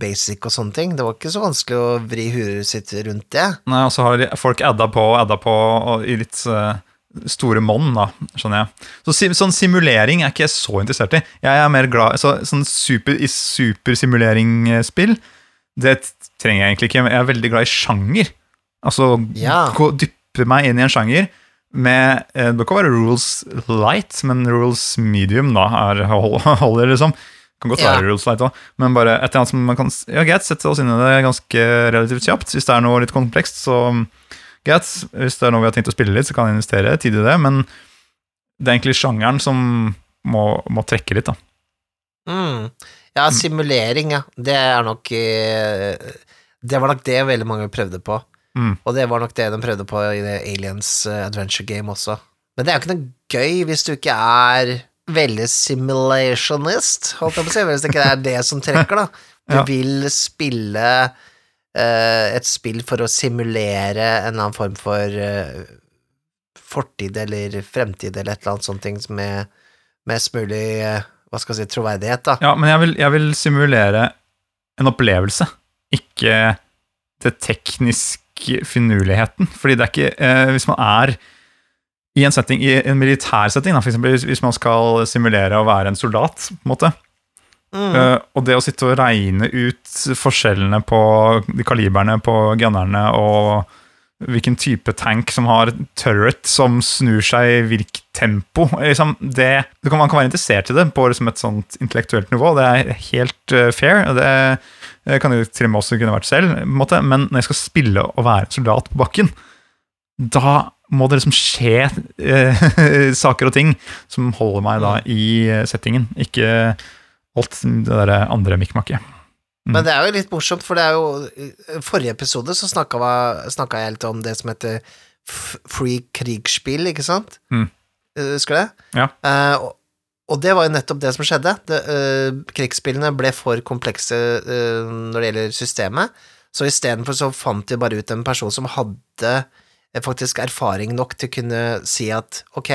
basic og sånne ting. Det var ikke så vanskelig å vri huet sitt rundt det. Nei, og så har folk adda på og adda på og i litt eh, store monn, da, skjønner jeg. Så sånn simulering er ikke jeg så interessert i. Jeg er mer glad så, sånn super, I supersimuleringsspill, det trenger jeg egentlig ikke. Jeg er veldig glad i sjanger. Altså Ja. gå, dyppe meg inn i en sjanger med eh, Det ikke være rules light, men rules medium da er, hold- [laughs] holder, liksom. Kan godt være Ja. rules light òg, men bare et eller annet som man kan Ja, greit, sette oss inn i det ganske relativt kjapt. Hvis det er noe litt komplekst, så greit. Hvis det er noe vi har tenkt å spille litt, så kan jeg investere tid i det, men det er egentlig sjangeren som må, må trekke litt, da. Mm. Ja, simulering, ja. Det er nok eh, Det var nok det veldig mange prøvde på. Mm. Og det var nok det de prøvde på i det Aliens eh, Adventure Game også. Men det er jo ikke noe gøy hvis du ikke er veldig simulationist, holdt jeg på å si. Hvis det ikke er det som trekker, da. Du [laughs] Ja. vil spille et spill for å simulere en annen form for eh, fortid eller fremtid eller et eller annet sånt ting med mest mulig eh, hva skal jeg si, troverdighet, da. Ja, men jeg vil, jeg vil simulere en opplevelse, ikke det tekniske finurligheten. Fordi det er ikke eh, Hvis man er i en setting, i en militær setting, da, for eksempel hvis man skal simulere å være en soldat, på en måte, Mm. eh, og det å sitte og regne ut forskjellene på de kaliberne på gunnerne og hvilken type tank som har turret som snur seg i hvilket tempo liksom det, kan, Man kan være interessert i det på liksom et sånt intellektuelt nivå, det er helt uh, fair. og Det eh, kan jo til og med også kunne vært selv, måte, men når jeg skal spille og være soldat på bakken, da må det liksom skje uh, [laughs] saker og ting som holder meg da i eh, settingen, ikke alt det der andre mikkmakket. Mm. Men det er jo litt morsomt, for det er jo I forrige episode så snakka, jeg litt om det som heter free krigsspill, ikke sant? Mm. Eh, Husker du det? Ja. Uh, og, og det var jo nettopp det som skjedde. Det, uh, krigsspillene ble for komplekse uh, når det gjelder systemet, så istedenfor så fant de bare ut en person som hadde faktisk erfaring nok til å kunne si at ok,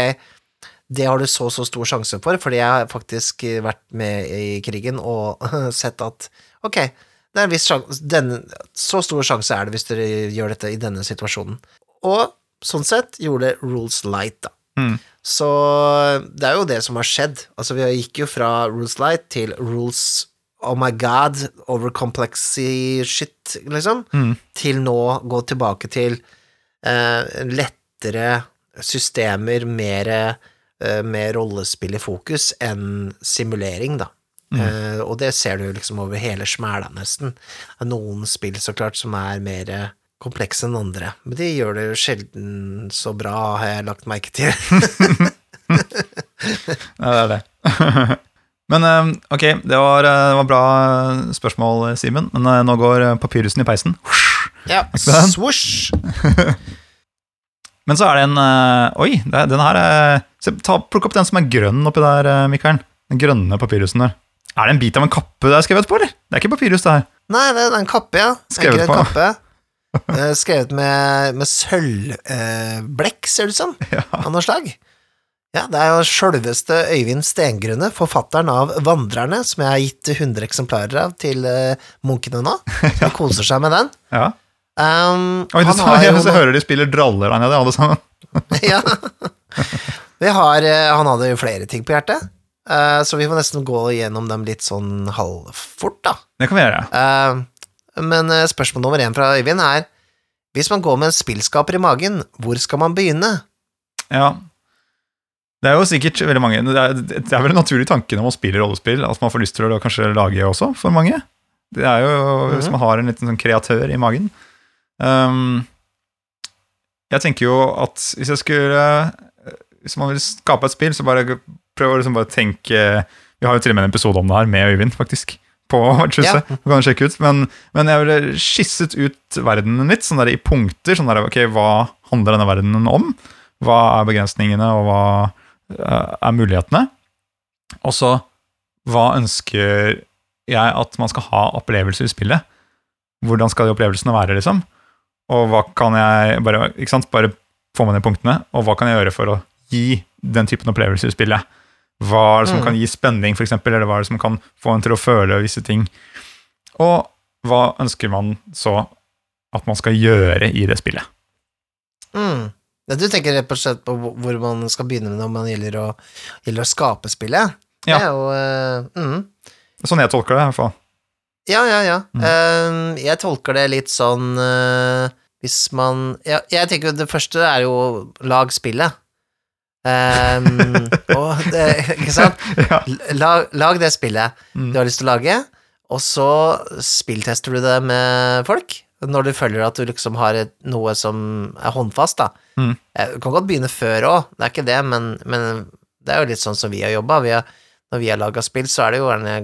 det har du så så stor sjanse for, fordi jeg har faktisk vært med i krigen og [laughs] sett at ok, det er en viss sjanse, den, så stor sjanse er det hvis dere gjør dette i denne situasjonen. Og sånn sett gjorde rules light, da. Mm. Så det er jo det som har skjedd. Altså, vi gikk jo fra rules light til rules oh my god, overcomplexy shit, liksom, Mm. til nå gå tilbake til eh, lettere systemer, mer eh, med rollespill i fokus enn simulering, da. Eh, og det ser du liksom over hele smæla, nesten. Noen spill, så klart, som er mer eh, komplekse enn andre, men de gjør det jo sjelden så bra, har jeg lagt merke til. [laughs] Ja, det er det. [laughs] Men eh, ok, det var, eh, det var bra spørsmål, Simen. Men eh, nå går eh, papyrusen i peisen. ja, swoosh! [laughs] Men så er det en eh, Oi, den her er, ta, Plukk opp den som er grønn oppi der, Mikaelen. Mikael. Den grønne papyrusen der. Er det en bit av en kappe det er skrevet på, eller? Det er ikke papyrus, det her. Nei, det er en kappe, ja. Skrevet på. kappe. [laughs] Eh, skrevet med, med sølvblekk, ser det ut som, Ja. av noe slag. Ja, det er jo sjølveste Øyvind Stengrunne, forfatteren av Vandrerne, som jeg har gitt 100 eksemplarer av til eh, munkene nå. [laughs] De koser seg med den. ja. Um, Oi, han jo jeg så hører de spiller draller der nede, alle sammen. [laughs] ja. Vi har, eh, han hadde jo flere ting på hjertet, uh, så vi får nesten gå gjennom dem litt sånn halvfort, da. Det kan vi gjøre. Uh, Men spørsmål nummer én fra Øyvind er Hvis man går med en spillskaper i magen, hvor skal man begynne? Ja. Det er jo sikkert veldig mange Det er, det er vel en naturlig tanke når man spiller rollespill, at man får lyst til å kanskje lage også, for mange. Det er jo hvis Mhm. man har en liten sånn kreatør i magen. Um, jeg tenker jo at hvis jeg skulle Hvis man vil skape et spill, så bare prøv å liksom bare tenke Vi har jo til og med en episode om det her med Øyvind, faktisk. På [laughs] Vertshuset. Du kan sjekke ut. Men, men jeg ville skisset ut verdenen litt, sånn der i punkter. Sånn der, ok, hva handler denne verdenen om? Hva er begrensningene, og hva eh, er mulighetene? Og så, hva ønsker jeg at man skal ha opplevelser i spillet? Hvordan skal de opplevelsene være, liksom? Og hva kan jeg bare, ikke sant, bare få med de punktene, og hva kan jeg gjøre for å gi den typen opplevelser i spillet? Hva er det som Mm. kan gi spenning, for eksempel, eller hva er det som kan få en til å føle visse ting? Og hva ønsker man så at man skal gjøre i det spillet? Mm. Du tenker rett og slett på hvor- hvor man skal begynne med når man gjelder å, gjelder å skape spillet? Ja. Det er jo uh, mm. Sånn jeg tolker det, i hvert fall. Ja, ja, ja. Mm. Eh, jeg tolker det litt sånn uh, Hvis man ja, Jeg tenker jo det første er jo lag spillet. Um, [laughs] og det, ikke sant? ja. Lag, lag det spillet Mm. du har lyst til å lage, og så spilltester du det med folk. Når du føler at du liksom har et, noe som er håndfast, da. Mm. Eh, Du kan godt begynne før òg, det er ikke det, men, men det er jo litt sånn som vi har jobba. Når vi har laga spill, så er det jo gjerne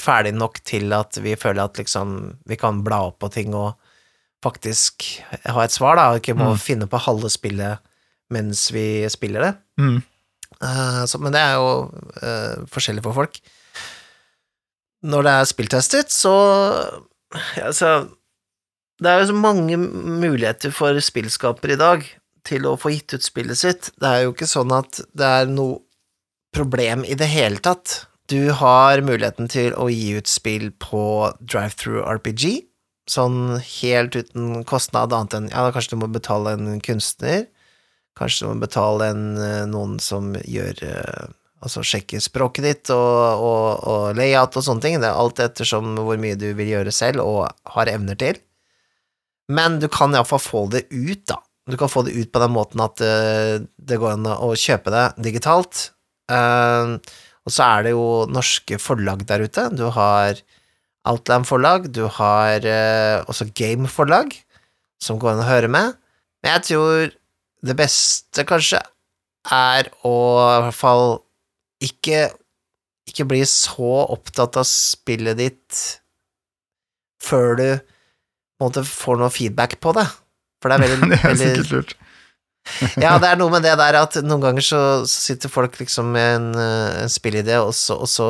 ferdig nok til at vi føler at liksom vi kan bla opp på ting og faktisk ha et svar, da, og ikke må Mm. finne på halve spillet mens vi spiller det. Mm. Uh, så, men det er jo uh, forskjellig for folk. Når det er spilltestet, så Altså, det er jo så mange muligheter for spillskapere i dag til å få gitt ut spillet sitt. Det er jo ikke sånn at det er noe problem i det hele tatt. Du har muligheten til å gi ut spill på Drive-Through RPG, sånn helt uten kostnad, annet enn Ja, kanskje du må betale en kunstner. Kanskje du må betale en, eh, noen som gjør eh, Altså sjekker språket ditt og, og, og layout og sånne ting. Det er alt ettersom hvor mye du vil gjøre selv og har evner til. Men du kan iallfall få det ut, da. Du kan få det ut på den måten at eh, det går an å kjøpe det digitalt. Eh, og så er det jo norske forlag der ute. Du har Outland-forlag, du har eh, også Game-forlag, som går an å høre med. Men jeg tror det beste kanskje er å i hvert fall ikke ikke bli så opptatt av spillet ditt før du på en måte får noe feedback på det. For det er [laughs] veldig, Det er veldig. [laughs] ja, det er noe med det der at noen ganger så, så sitter folk liksom med en, eh, en spillidé, og så, og, så,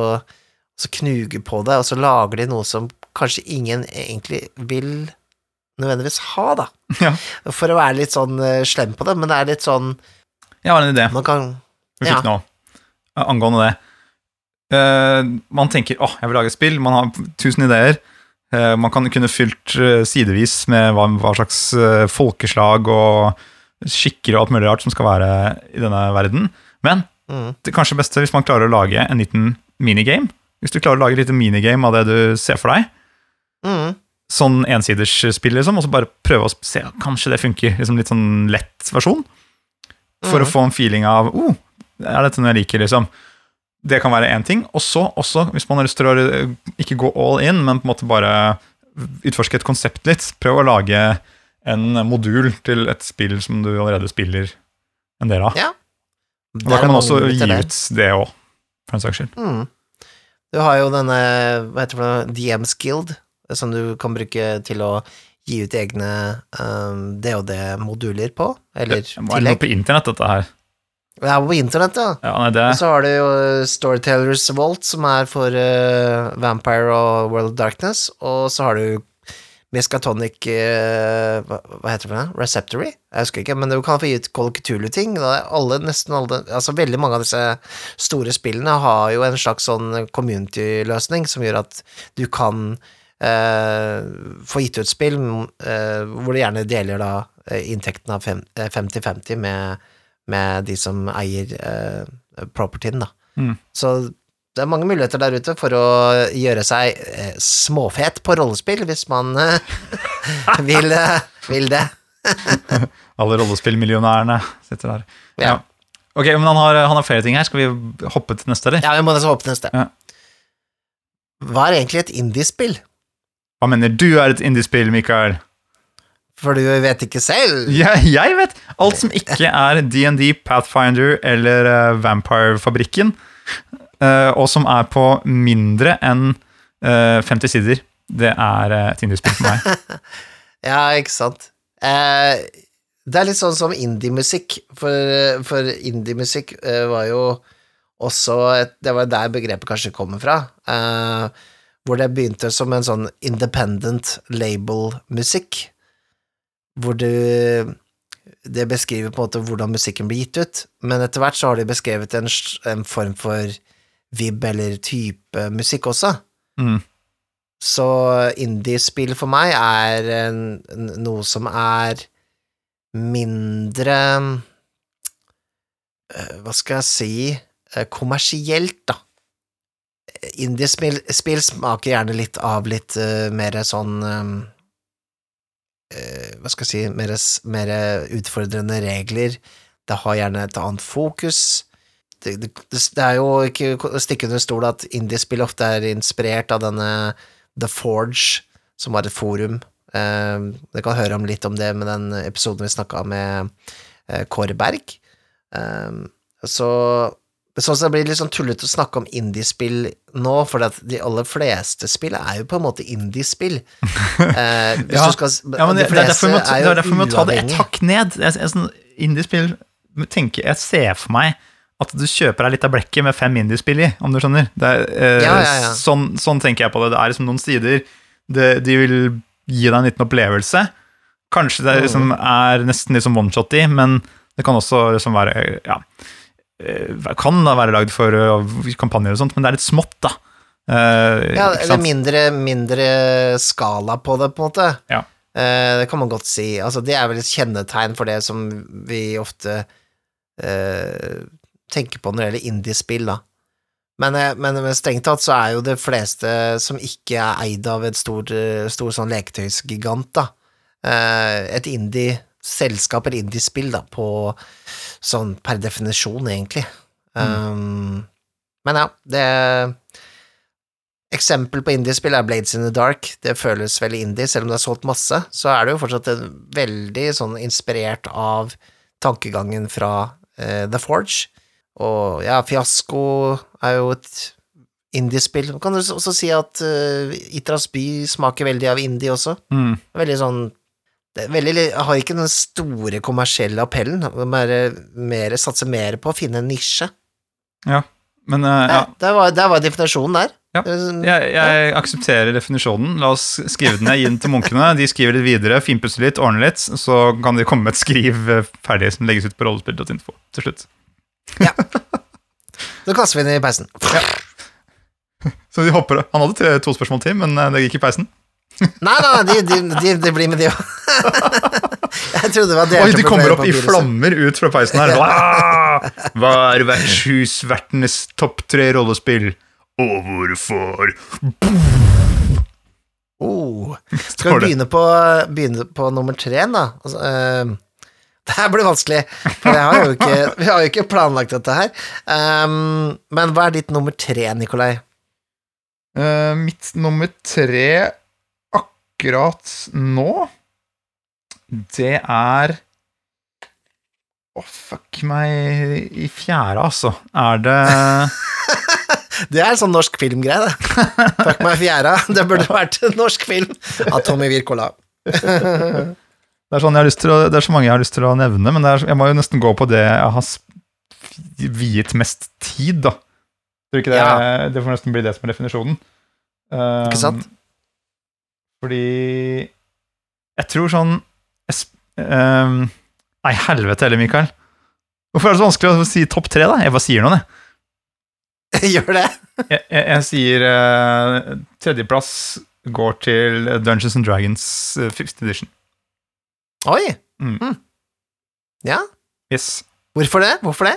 så knuger på det, og så lager de noe som kanskje ingen egentlig vil nødvendigvis ha, da. [laughs] Ja. For å være litt sånn eh, slem på det, men det er litt sånn Jeg har en idé. Man kan vi Ja. nå, angående det. Uh, man tenker åh, jeg vil lage et spill, man har tusen ideer. Uh, man kan kunne fylt uh, sidevis med hva, hva slags folkeslag og skikker og alt mulig rart som skal være i denne verden. Men mm, det kanskje beste hvis man klarer å lage en liten minigame. Hvis du klarer å lage et lite minigame av det du ser for deg. mm, Sånn ensidersspill, liksom, og så bare prøve å se Kanskje det funker. Liksom litt sånn lett versjon. For mm. å få en feeling av oh, er dette noe jeg liker, liksom. Det kan være én ting. Og så også, hvis man har lyst til å ikke gå all in, men på en måte bare utforske et konsept litt, prøv å lage en modul til et spill som du allerede spiller en del av. Ja. Da er kan man også gi ut det òg, for en saks skyld. Mm. Du har jo denne, hva heter det, DMs Guild, som du kan bruke til å gi ut egne um, DOD-moduler på, eller Det må være noe på internett, dette her. Det er på internett, ja. Ja, nei, det Og så har du jo Storytellers Vault, som er for uh, Vampire og World of Darkness, og så har du Miskatonic uh, hva, hva heter det for noe? Receptory? Jeg husker ikke, men du kan få gitt Call of Cthulhu-ting. Nesten alle, altså Veldig mange av disse store spillene har jo en slags sånn community-løsning som gjør at du kan uh, få gitt ut spill uh, hvor du gjerne deler da inntekten av eh, 50-50 med, med de som eier uh, propertyen, da. Mm. Så det er mange muligheter der ute for å gjøre seg eh, småfet på rollespill, hvis man eh, [laughs] vil, eh, vil det. [laughs] Alle rollespillmillionærene sitter der. Ja. Ok, men han har, han har flere ting her. Skal vi hoppe til neste, eller? Ja, vi må nesten til neste. Ja. Hva er egentlig et indiespill? Hva mener du er et indiespill, Mikael? For du vet ikke selv. [laughs] Jeg, jeg vet! Alt som ikke er DND, Pathfinder eller eh, Vampire-fabrikken, og som er på mindre enn eh, 50 sider, det er eh, et indiespill for meg. [laughs] Ja, ikke sant. Eh, det er litt sånn som indiemusikk, for, for indiemusikk eh, var jo også et, Det var der begrepet kanskje kommer fra. Eh, hvor det begynte som en sånn independent label-musikk. Hvor du Det beskriver på en måte hvordan musikken blir gitt ut, men etter hvert så har de beskrevet en, en form for vib eller type musikk også. Mm. Så indiespill for meg er en, noe som er mindre eh, Hva skal jeg si eh, kommersielt, da. Indiespill spill smaker gjerne litt av litt uh, mer sånn um, uh, Hva skal jeg si mer, mer utfordrende regler. Det har gjerne et annet fokus. Det, det, det er jo ikke å stikke under stol at indiespill ofte er inspirert av denne The Forge, som var et forum. Eh, Dere kan høre om litt om det med den episoden vi snakka med eh, Kåre Berg. Eh, så Sånn det blir litt sånn tullete å snakke om indiespill nå, for at de aller fleste spill er jo på en måte indiespill. Eh, [laughs] Ja. skal, Ja, men det, de det er derfor vi må, det ta det et hakk ned. Sånn, indiespill tenker, Jeg ser for meg at du kjøper deg litt av blekket med fem indiespill i, om du skjønner. Det er, eh, Ja, ja, ja. Sånn, sånn tenker jeg på det. Det er liksom noen sider det, De vil gi deg en liten opplevelse. Kanskje det er, liksom er nesten litt som one-shot i, men det kan også liksom være Ja. eh, Kan da være lagd for eh, kampanjer og sånt, men det er litt smått, da. Eh, Ja, eller mindre, mindre skala på det, på en måte. Ja. Eh, det kan man godt si. Altså, det er vel et kjennetegn for det som vi ofte eh, tenker på når det gjelder indiespill, da. Men, eh, men, men strengt tatt så er jo det fleste som ikke er eid av et stor, eh, stor sånn leketøysgigant, da. Eh, et indie-selskap eller indiespill, da, på sånn per definisjon, egentlig. Um, men ja, det Eksempel på indiespill er Blades in the Dark. Det føles veldig indie, selv om det er solgt masse. Så er det jo fortsatt veldig sånn inspirert av tankegangen fra uh, The Forge. Og ja, Fiasko er jo et indiespill. Man kan også si at uh, Itras by smaker veldig av indie også. Mm. Veldig sånn det veldig, Har ikke den store kommersielle appellen. Mer, satser mer på å finne en nisje. Men uh, ja. Der, Der, var, der var definisjonen der. Ja. Sånn- Jeg, jeg aksepterer definisjonen. La oss skrive den ned, gi den til munkene. De skriver litt videre, finpusser litt, ordner litt, så kan de komme med et skriv eh, ferdig som legges ut på rollespill.info til slutt. [laughs] Så kaster vi den i peisen. Så de hopper Han hadde tre, to spørsmål til, men eh, det gikk i peisen. Nei, nei, de, de, de, de blir med, de òg. [laughs] Jeg trodde det var delt Oi, de kommer opp i flammer ut fra peisen her. [laughs] Ah! Hva er vertshusvertenes topp tre rollespill? Og hvorfor? Oh. [laughs] Skal vi begynne på, begynne på nummer tre, da? Altså, eh, det her blir vanskelig, for har ikke, vi har jo ikke planlagt dette her. Um, men hva er ditt nummer tre, Nikolai? Uh, mitt nummer tre akkurat nå, det er Å, fuck meg i fjæra, altså. Er det [laughs] Det er en sånn norsk filmgreie, det. Fuck meg i fjæra. Det burde vært en norsk film av Tommy Wirkola. [laughs] Det er, sånn å, det er så mange jeg har lyst til å nevne, men det er, jeg må jo nesten gå på det jeg har viet mest tid, da. Tror ikke det, Ja. det får nesten bli det som er definisjonen. Um, Ikke sant? Fordi jeg tror sånn jeg, um, Nei, helvete heller, Mikael. Hvorfor er det så vanskelig å si topp tre, da? Jeg bare sier noe, jeg. [laughs] Gjør det? Jeg, jeg, jeg sier uh, tredjeplass går til Dungeons and Dragons uh, 5th edition. Oi. Mm. Mm. Ja. Yes. Hvorfor det? Hvorfor det?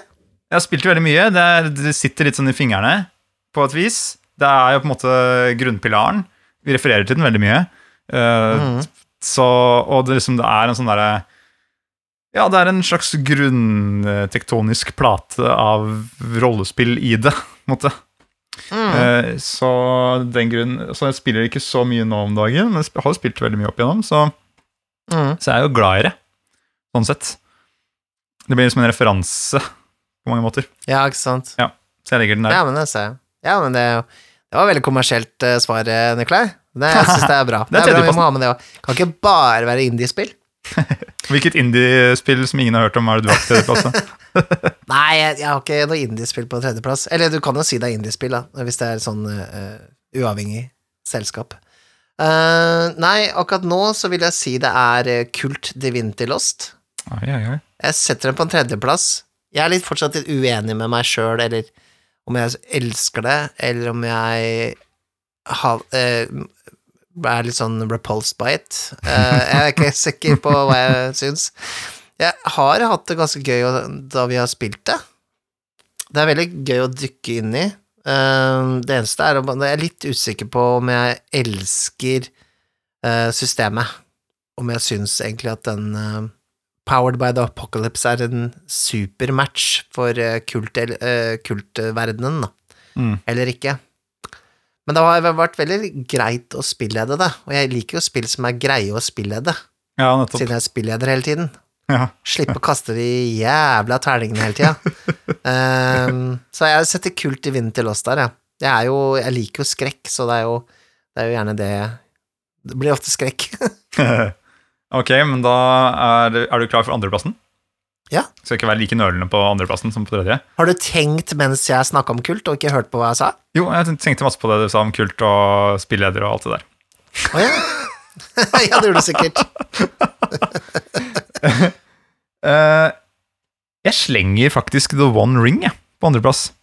Jeg har spilt veldig mye. Det, er, det sitter litt sånn i fingrene, på et vis. Det er jo på en måte grunnpilaren. Vi refererer til den veldig mye. Uh, Mm. Så, og det, liksom, det er en sånn derre Ja, det er en slags grunntektonisk plate av rollespill i det, [laughs] på en måte. Mm. Uh, så den grunnen Så jeg spiller ikke så mye nå om dagen, men har spilt veldig mye opp igjennom, så, Mm. så jeg er jo glad i det, sånn sett. Det blir liksom en referanse på mange måter, Ja, ikke sant. så jeg legger den der. Ja, men det ser jeg. Ja, men det, det var veldig kommersielt uh, svar, eh, Nikolai. Det, jeg syns det er bra. [laughs] Det er det er bra vi må ha med det òg. Kan ikke bare være indiespill. [laughs] Hvilket indie-spill som ingen har hørt om, er det du har på tredjeplass? [laughs] Nei, jeg, jeg har ikke noe indiespill på tredjeplass. Eller du kan jo si det er indiespill, da, hvis det er sånn uh, uavhengig selskap. Eh, nei, akkurat nå så vil jeg si det er eh, Kult Divinity Lost. Oi, oi, oi. Jeg setter den på en tredjeplass. Jeg er litt fortsatt litt uenig med meg sjøl, eller om jeg elsker det, eller om jeg har, uh, er litt sånn repulsed by it. Uh, jeg er ikke sikker på hva jeg syns. Jeg har hatt det ganske gøy da vi har spilt det. Det er veldig gøy å dykke inn i. Eh, det eneste er at jeg er litt usikker på om jeg elsker eh, systemet. Om jeg syns egentlig at den eh, Powered by the Apocalypse er en super match for eh, kult, kultverdenen, da. Mm. Eller ikke. Men det har vært veldig greit å spillede det, og jeg liker jo spill som er greie å spillede, Ja, nettopp. siden jeg er spilleder hele tiden. Ja. Slippe å kaste de jævla terningene hele tida. [laughs] um, så jeg setter kult i vinden til oss der, jeg. Jeg, er jo, jeg liker jo skrekk, så det er jo, det er jo gjerne det Det blir ofte skrekk. [laughs] ok, men da er, er du klar for andreplassen? Ja. Skal ikke være like nølende på andreplassen som på tredje. Har du tenkt mens jeg snakka om kult, og ikke hørt på hva jeg sa? Jo, jeg tenkte masse på det du sa om kult og spilleder og alt det der. Å ja. [laughs] ja, det gjorde du sikkert. [laughs] Eh, jeg slenger faktisk The One Ring jeg, på andreplass.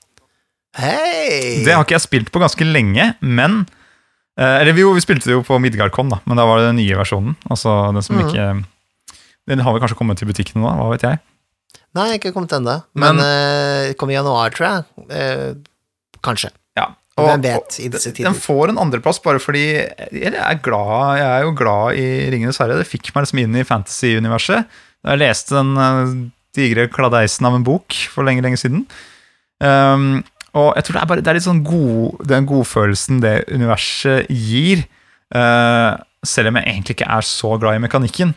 Hey. Det har ikke jeg spilt på ganske lenge, men uh, Eller jo, vi spilte det jo på Midgardcon, da, men da var det den nye versjonen. Altså den som mm. ikke Den har vel kanskje kommet til butikken nå, hva vet jeg. Nei, ikke kommet ennå. Men, Men- uh, kom i januar, tror jeg. Kanskje. Ja. Hvem vet i disse Den får en andreplass bare fordi jeg er, glad, jeg er jo glad i Ringenes herre. Det fikk meg liksom inn i fantasy-universet. Da Jeg leste den eh, digre kladeisen av en bok for lenge, lenge siden. Um, og jeg tror det er bare det er litt sånn god, den godfølelsen det universet gir, Uh, selv om jeg egentlig ikke er så glad i mekanikken.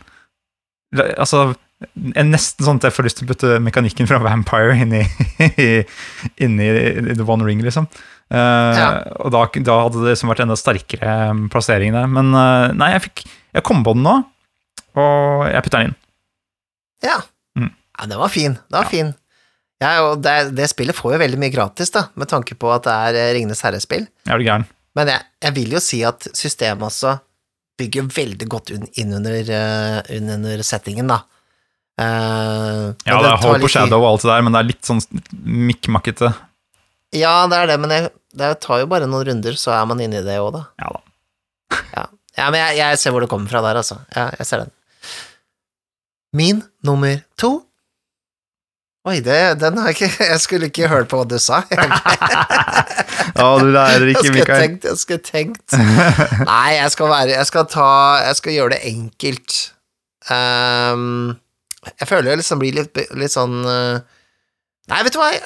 Altså, nesten sånn at jeg får lyst til å putte mekanikken fra [laughs] Vampire inn i, [laughs] inn i The One Ring, liksom. Eh, Ja. Og da, da hadde det liksom vært enda sterkere um, plassering der. Men eh, nei, jeg, fikk, jeg kom på den nå, og jeg putter den inn. Ja. Mm. ja, den var fin. Den var fin. Ja, det, det spillet får jo veldig mye gratis, da, med tanke på at det er eh, Ringenes herre-spill. Er? Men jeg, jeg vil jo si at systemet også bygger veldig godt inn under, eh, under settingen, da. Uh, Ja, det er Hold tid. Shadow og alt det der, men det er litt sånn mikkmakkete. Ja, det er det, men jeg, det tar jo bare noen runder, så er man inne i det òg, da. Ja da. Ja, ja men jeg, jeg ser hvor det kommer fra der, altså. Ja, jeg ser den. Min nummer to Oi, det, den har jeg ikke [laughs] Jeg skulle ikke hørt på hva du sa. [laughs] Ja, du lærer ikke, Mikael. tenkt, jeg skulle tenkt Nei, jeg skal være Jeg skal ta Jeg skal gjøre det enkelt. Um, jeg føler jeg liksom blir litt, litt sånn eh, Nei, vet du hva? Jeg,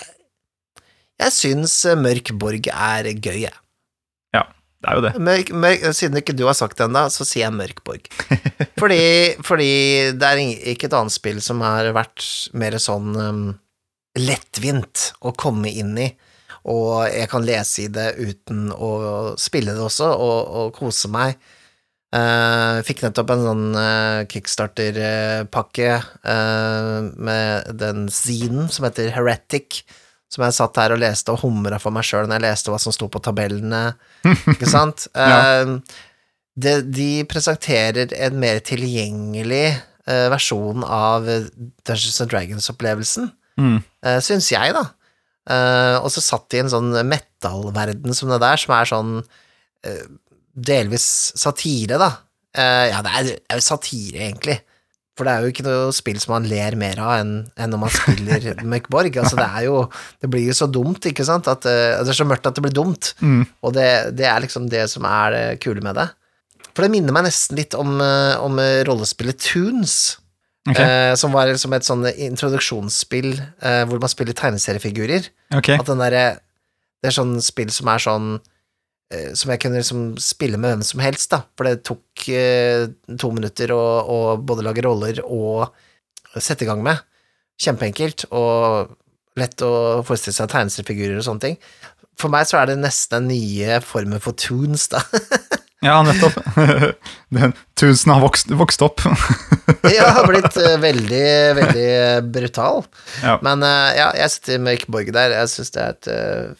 jeg syns eh, Mørk Borg er gøy, jeg. Det er jo det. Mørk, mørk, siden ikke du har sagt det ennå, så sier jeg Mørkborg. [laughs] Fordi, fordi det er ikke et annet spill som har vært mer sånn um, lettvint å komme inn i, og jeg kan lese i det uten å spille det også, og, og kose meg. Uh, fikk nettopp en sånn uh, kickstarter-pakke eh, med den zinen som heter Heretic, som jeg satt her og leste og humra for meg sjøl når jeg leste hva som sto på tabellene, [laughs] ikke sant? Ja. uh, de, de presenterer en mer tilgjengelig uh, versjon av Dungeons and Dragons-opplevelsen, Mm. uh, syns jeg, da. Eh, og så satt de i en sånn metal-verden som det der, som er sånn eh, delvis satire, da. Eh, ja, det er, det er jo satire, egentlig. For det er jo ikke noe spill som man ler mer av enn, enn når man spiller [laughs] Møkborg. Altså, det er jo Det blir jo så dumt, ikke sant? At, eh, det er så mørkt at det blir dumt. Mm. Og det, det er liksom det som er det kule med det. For det minner meg nesten litt om, eh, om eh, rollespillet Tunes. Okay. Eh, som var liksom et sånn introduksjonsspill eh, hvor man spiller tegneseriefigurer. Okay. At den derre Det er sånn spill som er sånn Som jeg kunne liksom spille med hvem som helst, da. For det tok eh, to minutter å, å både lage roller og sette i gang med. Kjempeenkelt, og lett å forestille seg tegneseriefigurer og sånne ting. For meg så er det nesten den nye formen for tunes, da. [laughs] Ja, nettopp. [laughs] Den tusen har vokst, vokst opp. [laughs] ja, har blitt eh, veldig, veldig brutal. Ja. Men eh, ja, jeg sitter i Ikke Borg der. Jeg syns det er et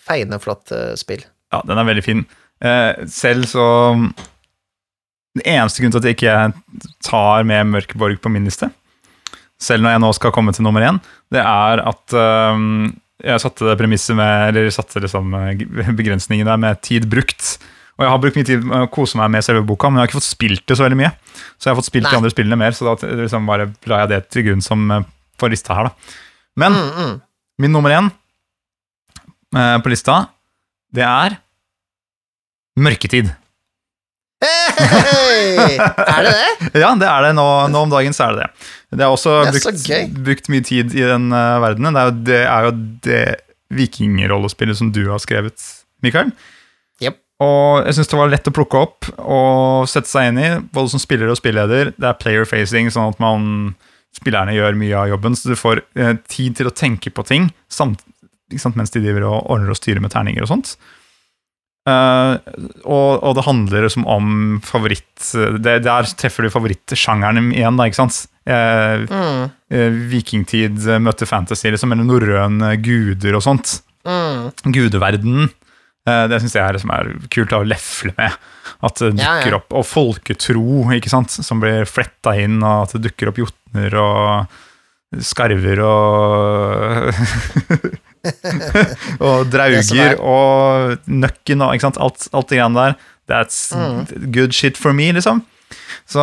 feiende flott eh, spill. Ja, den er veldig fin. Eh, selv så Den eneste grunnen til at jeg ikke tar med Mørkeborg på min liste, selv når jeg nå skal komme til nummer én, det er at ehm, jeg satte det premisset med Eller satte liksom eh, begrensningen der med tid brukt. Og jeg har brukt mye tid med å kose meg med selve boka, men jeg har ikke fått spilt det så veldig mye. Så jeg har fått spilt de andre spillene mer, så da liksom bare la jeg det til grunn som for lista her, da. Men Mm, mm. min nummer én eh, på lista, det er Mørketid. Hey! [laughs] Er det det? Ja, det er det. Nå, nå om dagen så er det det. Det er også Det er brukt, brukt mye tid i den uh, verdenen. Det er, jo, det er jo det vikingrollespillet som du har skrevet, Mikael. Yep. Og jeg syns det var lett å plukke opp og sette seg inn i, både som spiller og spilleder. Det er player facing, sånn at man, spillerne gjør mye av jobben, så du får eh, tid til å tenke på ting samt, sant, mens de driver og ordner og styrer med terninger og sånt. Eh, og, og det handler liksom om favoritt det, Der treffer du favorittsjangeren igjen, da, ikke sant? Uh, Mm, eh, vikingtid møter fantasy, liksom, eller norrøne guder og sånt. mm. Gudeverdenen. Uh, det syns jeg er, liksom, er kult å lefle med. At det Ja, dukker ja. opp Og folketro, ikke sant, som blir fletta inn, og at det dukker opp jotner og skarver og [laughs] [laughs] Og drauger er- og nøkken og? Alt, alt det greiene der. That's Mm. good shit for me, liksom. Så,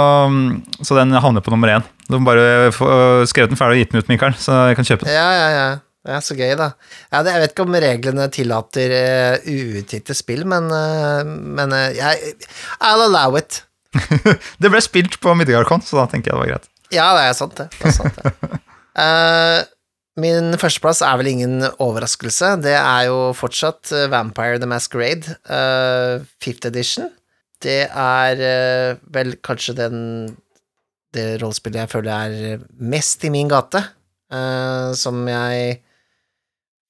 så den havner på nummer én. Du må bare få skrevet den ferdig og gitt den ut, Mikael, så jeg kan kjøpe den. Ja, ja, ja. Det er så gøy, da. Ja, det, jeg vet ikke om reglene tillater uh, uutgitte spill, men, uh, men uh, jeg I'll allow it. [laughs] Det ble spilt på Midgardcon, så da tenker jeg det var greit. Ja, det er sant, det. det, er sant, det. [laughs] Min førsteplass er vel ingen overraskelse. Det er jo fortsatt eh, Vampire the Masquerade, uh, fifth edition. Det er uh, vel kanskje den det rollespillet jeg føler er mest i min gate, uh, som jeg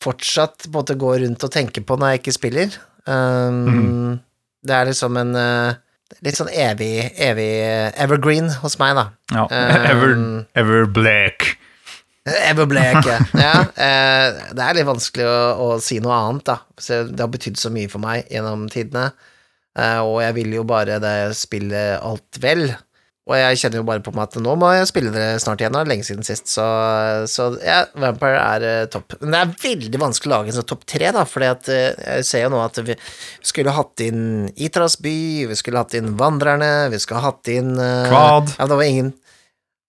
fortsatt måtte gå går rundt og tenker på når jeg ikke spiller. Um, mm. Det er liksom en litt sånn evig, evig evergreen hos meg, da. Ja. Um, Ever, ever Black. Everbleke. [laughs] ja. eh, det er litt vanskelig å, å si noe annet, da. Det har betydd så mye for meg gjennom tidene, eh, og jeg vil jo bare det spille alt vel. Og jeg kjenner jo bare på meg at nå må jeg spille det snart igjen, det er lenge siden sist, så, så ja, Vampire er eh, topp. Men det er veldig vanskelig å lage en sånn topp tre, da, fordi at jeg ser jo nå at vi skulle hatt inn Itras by, vi skulle hatt inn Vandrerne, vi skulle hatt inn Kvad. Ja, det var ingen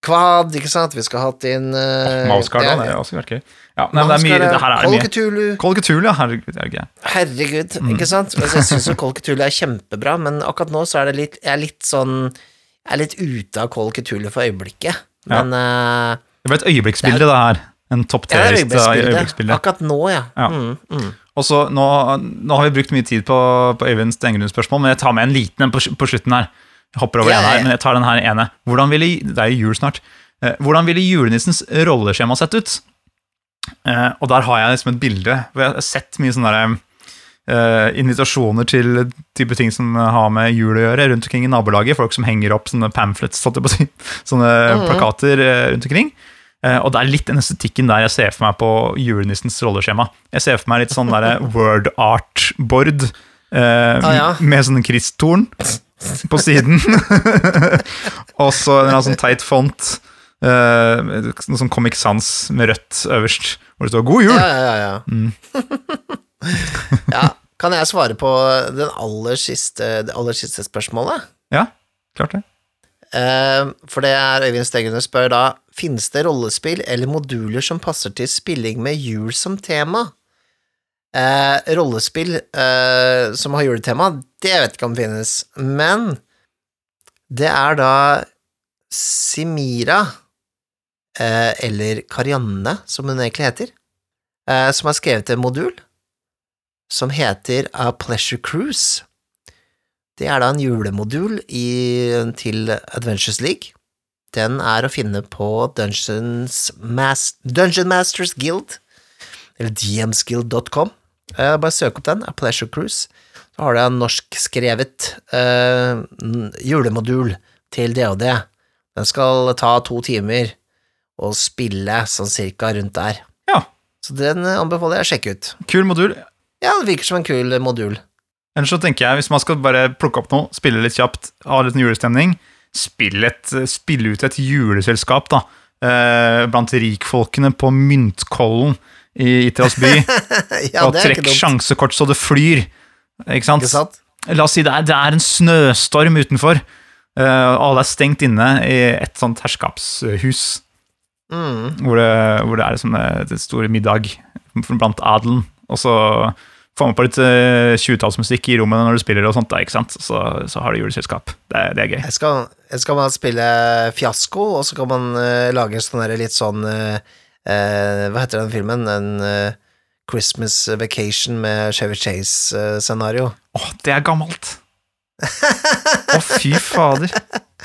Kvad, ikke sant, vi skal ha hatt inn uh, Mauskar, da. Det er også vært gøy. Ja, nei, men det er mye, det her er Call mye. Kolketulu. Ja. Herregud, det er gøy. Herregud, Mm. ikke sant? Altså, jeg syns Cthulhu [laughs] er kjempebra, men akkurat nå så er det litt Jeg er litt sånn Jeg er litt ute av Kolketulu for øyeblikket. Men eh, Det ble et øyeblikksbilde, det her. En topp ja, det tre-liste øyeblikksbilde. Akkurat nå, ja. Ja. Mm, mm. Og så nå, nå har vi brukt mye tid på, på Øyvind Stengrunds-spørsmål, men jeg tar med en liten en på, på slutten her. Jeg hopper over Ja, en ja, her, men jeg tar den her ene. Hvordan ville, det er jo jul snart. Eh, hvordan ville julenissens rolleskjema sett ut? Eh, og der har jeg liksom et bilde hvor jeg har sett mye sånne der, Uh, invitasjoner til type ting som har med jul å gjøre, rundt omkring i nabolaget. Folk som henger opp sånne pamphlets, [laughs] sånne mm. plakater uh, rundt omkring. Uh, og det er litt den estetikken der jeg ser for meg på julenissens rolleskjema. Jeg ser for meg litt sånn [laughs] word art-board eh, Ah, ja. med sånn kristtorn på siden. [laughs] og så en eller annen sånn teit font. Uh, noe sånn Comic Sans med rødt øverst, hvor det står 'God jul'. Ja, ja, ja. ja. [laughs] ja. Kan jeg svare på den aller siste, det aller siste spørsmålet? Ja, klart det. Uh, for det er Øyvind Stegune spør da Finnes det rollespill eller moduler som passer til spilling med jul som tema? Eh, rollespill eh, som har juletema, det vet ikke om det finnes, men det er da Simira, eh, eller Karianne, som hun egentlig heter, eh, som har skrevet en modul som heter A Pleasure Cruise. Det er da en julemodul i, til Adventures League. Den er å finne på Dungeons Mas Dungeon Masters Guild, eller dmsguild.com. Eh, bare søk opp den, A Pleasure Cruise. Så har du en norskskrevet eh, julemodul til DOD. Den skal ta to timer å spille sånn cirka rundt der. Ja, Så den eh, anbefaler jeg å sjekke ut. kul modul. Ja, det virker som en kul modul. Ellers så tenker jeg, hvis man skal bare plukke opp noe, spille litt kjapt, ha litt julestemning, spille, et, spille ut et juleselskap, da. Eh, blant rikfolkene på Myntkollen i Itias by. [laughs] ja, og trekk sjansekort så det flyr. Ikke sant? Ikke sant? La oss si det er, det er en snøstorm utenfor. Uh, alle er stengt inne i et sånt herskapshus. Mm. Hvor det, hvor det er liksom et stor middag blant adelen. Og så får man på litt uh, 20-tallsmusikk i rommet når du spiller, og sånt da, ikke sant? Så, så har du juleselskap. Det, det er gøy. Jeg skal, jeg skal man spille fiasko, og så kan man uh, lage en sånn litt sånn eh, eh, Hva heter den filmen? En eh, Christmas Vacation med Chevy Chase-scenario. Åh, det er gammelt! Å, fy fader.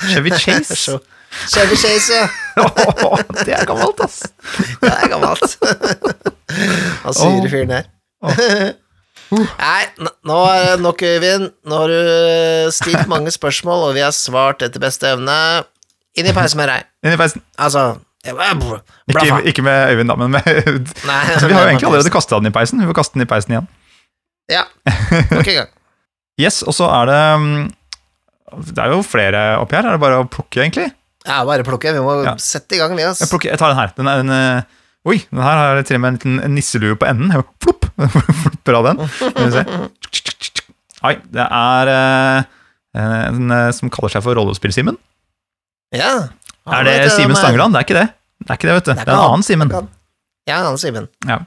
Chevy Chase. [laughs] Chevy Chase, ja! [laughs] Åh, det er gammelt, ass. Det er gammelt. [laughs] Han sure fyren der. Nei, nå er det nok, Øyvind. Nå har du eh, stilt mange spørsmål, og vi har svart etter beste evne. Inn i peisen med deg. Inn i peisen. Altså Ikke, ikke med Øyvind, da, men med [laughs] Nei, [laughs] Vi har jo egentlig allerede kasta den i peisen. Vi får kaste den i peisen igjen. Ja, [laughs] nok en gang. Yes, og så er det mm, Det er jo flere oppi her. Er det bare å plukke, egentlig? Ja, bare plukke. Vi må Ja. sette i gang, vi, Altså. Jeg, plukker, jeg tar den her. Den er en, eh, oi, den her har til og med en liten nisselue på enden. Plopp, Flopp! Flopper av den. Oi, det er eh, en eh, som kaller seg for Rollespill-Simen. Ja. Er det Simen Stangeland? Det er ikke det. Det er ikke det, vet du. Det er en annen Simen. Ja, en annen Simen. Ja.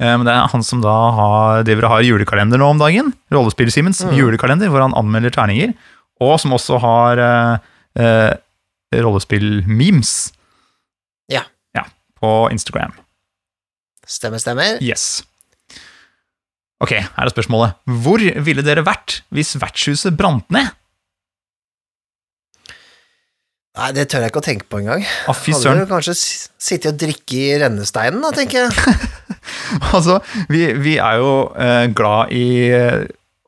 Eh, Men det er han som da har, driver og har julekalender nå om dagen. Rollespill-Simens Mm. julekalender, hvor han anmelder terninger. Og som også har uh, uh, rollespill-memes. Ja. Ja, På Instagram. Stemmer, stemmer. Yes. Ok, her er spørsmålet. Hvor ville dere vært hvis vertshuset brant ned? Nei, det tør jeg ikke å tenke på engang. Å, Hadde du kanskje sittet og drikke i rennesteinen, da, tenker jeg. [laughs] Altså, vi, vi er jo eh, glad i eh,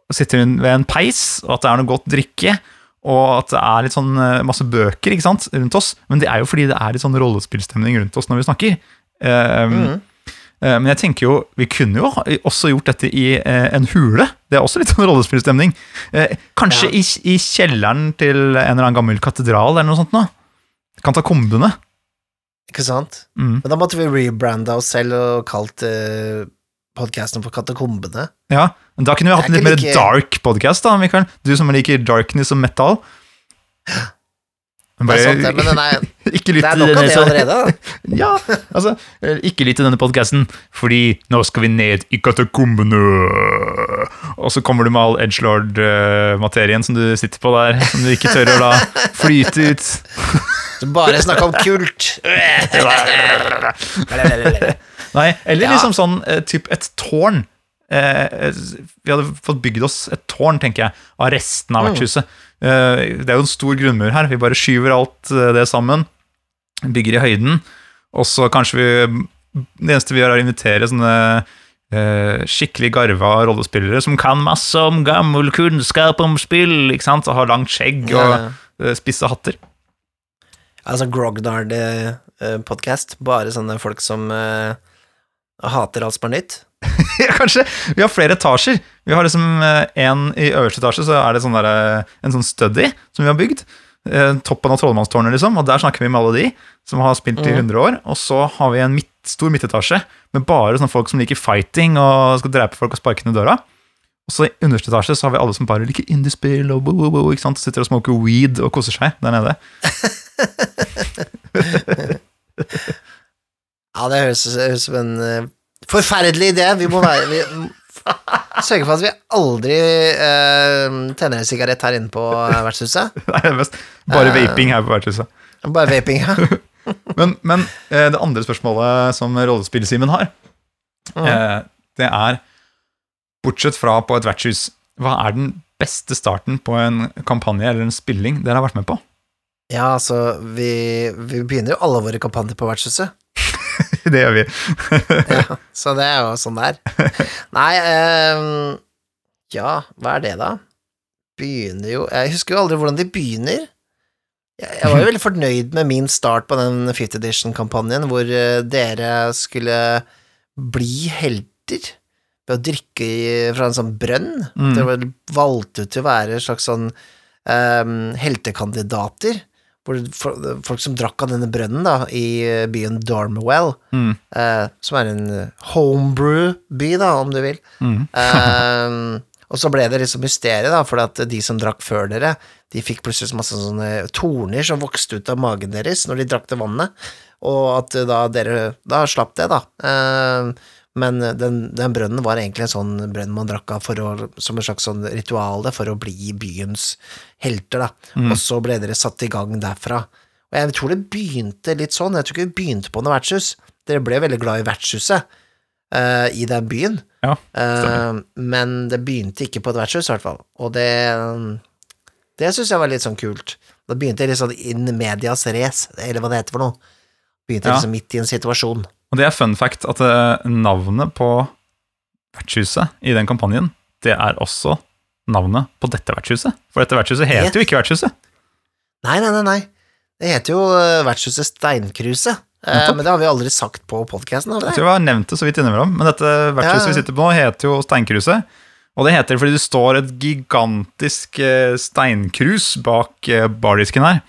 å sitte ved en peis, og at det er noe godt drikke, og at det er litt sånn eh, masse bøker ikke sant, rundt oss. Men det er jo fordi det er litt sånn rollespillstemning rundt oss når vi snakker. Eh, Mhm. Eh, Men jeg tenker jo, vi kunne jo også gjort dette i eh, en hule. Det er også litt sånn rollespillstemning. Kanskje Kanskje i, i kjelleren til en eller annen gammel katedral eller noe sånt nå. Katakombene. Ikke sant? Mm. Men da måtte vi rebrande oss selv og kalt uh, podkasten for Katakombene. Ja, men Da kunne vi hatt en litt er mer like- dark podcast, da, Mikael. Du som liker darkness og metal. [gasps] Men Det er sant, det, men den er, [laughs] ikke lytt til denne- allerede. [laughs] Ja, altså, eh, ikke lytt til denne podkasten, fordi nå skal vi ned i katakombene. Og så kommer du med all edgelord-materien som du sitter på der, som du ikke tør å la [laughs] flyte ut. Så bare snakk om kult. Nei, eller Ja. liksom sånn eh, typ et tårn. Eh, vi hadde fått bygd oss et tårn, tenker jeg, av resten av Mm. vertshuset. Eh, det er jo en stor grunnmur her. Vi bare skyver alt eh, det sammen. Bygger i høyden. Og så kanskje vi Det eneste vi gjør, er å invitere sånne eh, skikkelig garva rollespillere som kan masse om gammel kunnskap om spill, ikke sant, og har langt skjegg og Ja. eh, spisse hatter. Altså Grognard-podkast. Bare sånne folk som uh, hater alt som er nytt. [laughs] ja, kanskje. Vi har flere etasjer. Vi har liksom eh, en i øverste etasje, så er det sånn der, eh, en sånn study som vi har bygd. Eh, toppen av Trollmannstårnet, liksom. Og der snakker vi med alle de som har spilt i Mhm. 100 år. Og så har vi en midt, stor midtetasje med bare sånne folk som liker fighting og skal drepe folk og sparke ned døra. Og så i underste etasje så har vi alle som bare liker indiespill og bo, bo, bo, ikke sant? sitter og smoker weed og koser seg der nede. [laughs] Ja, det høres ut som en forferdelig idé. Vi må være vi, Sørge for at vi aldri uh, tenner en sigarett her inne på eh, vertshuset. [laughs] Det er bare Eh. vaping her på vertshuset. Bare vaping, ja. [laughs] Men, men det andre spørsmålet som rollespill-Simen har, Mm. det er Bortsett fra på et vertshus, hva er den beste starten på en kampanje eller en spilling dere har vært med på? Ja, altså, vi, vi begynner jo alle våre kampanjer på vertshuset. [laughs] det gjør vi. Ja, så det er jo sånn det er. Nei, um, ja, hva er det, da? Begynner jo Jeg husker jo aldri hvordan de begynner. Jeg, var jo veldig fornøyd med min start på den 5th edition-kampanjen, hvor eh, dere skulle bli helter ved å drikke fra en sånn brønn. Mm. Dere valgte ut til å være en slags sånn um, heltekandidater. Folk som drakk av denne brønnen da, i eh, byen Dormwell, Mm. eh, som er en homebrew-by, da, om du vil. Mm. [laughs] Eh, og så ble det liksom mysteriet, da, for at de som drakk før dere, de fikk plutselig masse sånne torner som vokste ut av magen deres når de drakk det vannet, og at da dere da slapp det, da. Eh, men den, den brønnen var egentlig en sånn brønn man drakk av for å, som en slags sånn ritual for å bli byens helter, da. Og så ble dere satt i gang derfra. Og jeg tror det begynte litt sånn, jeg tror ikke vi begynte på noe vertshus. Dere ble veldig glad i vertshuset uh, i den byen. Ja, uh, men det begynte ikke på et vertshus, i hvert fall. Og det Det syns jeg var litt sånn kult. Da begynte jeg litt sånn in medias race, eller hva det heter for noe. Begynte Ja. liksom midt i en situasjon. Og det er fun fact at eh, navnet på vertshuset i den kampanjen, det er også navnet på dette vertshuset. For dette vertshuset heter jo ikke vertshuset. Nei, nei, nei, nei. Det heter jo eh, vertshuset Steinkruset. Eh, men det har vi aldri sagt på podkasten, Jeg tror vi har nevnt det så vidt innimellom, men dette vertshuset Ja. vi sitter på nå, heter jo Steinkruset. Og det heter det fordi det står et gigantisk eh, steinkrus bak bardisken her.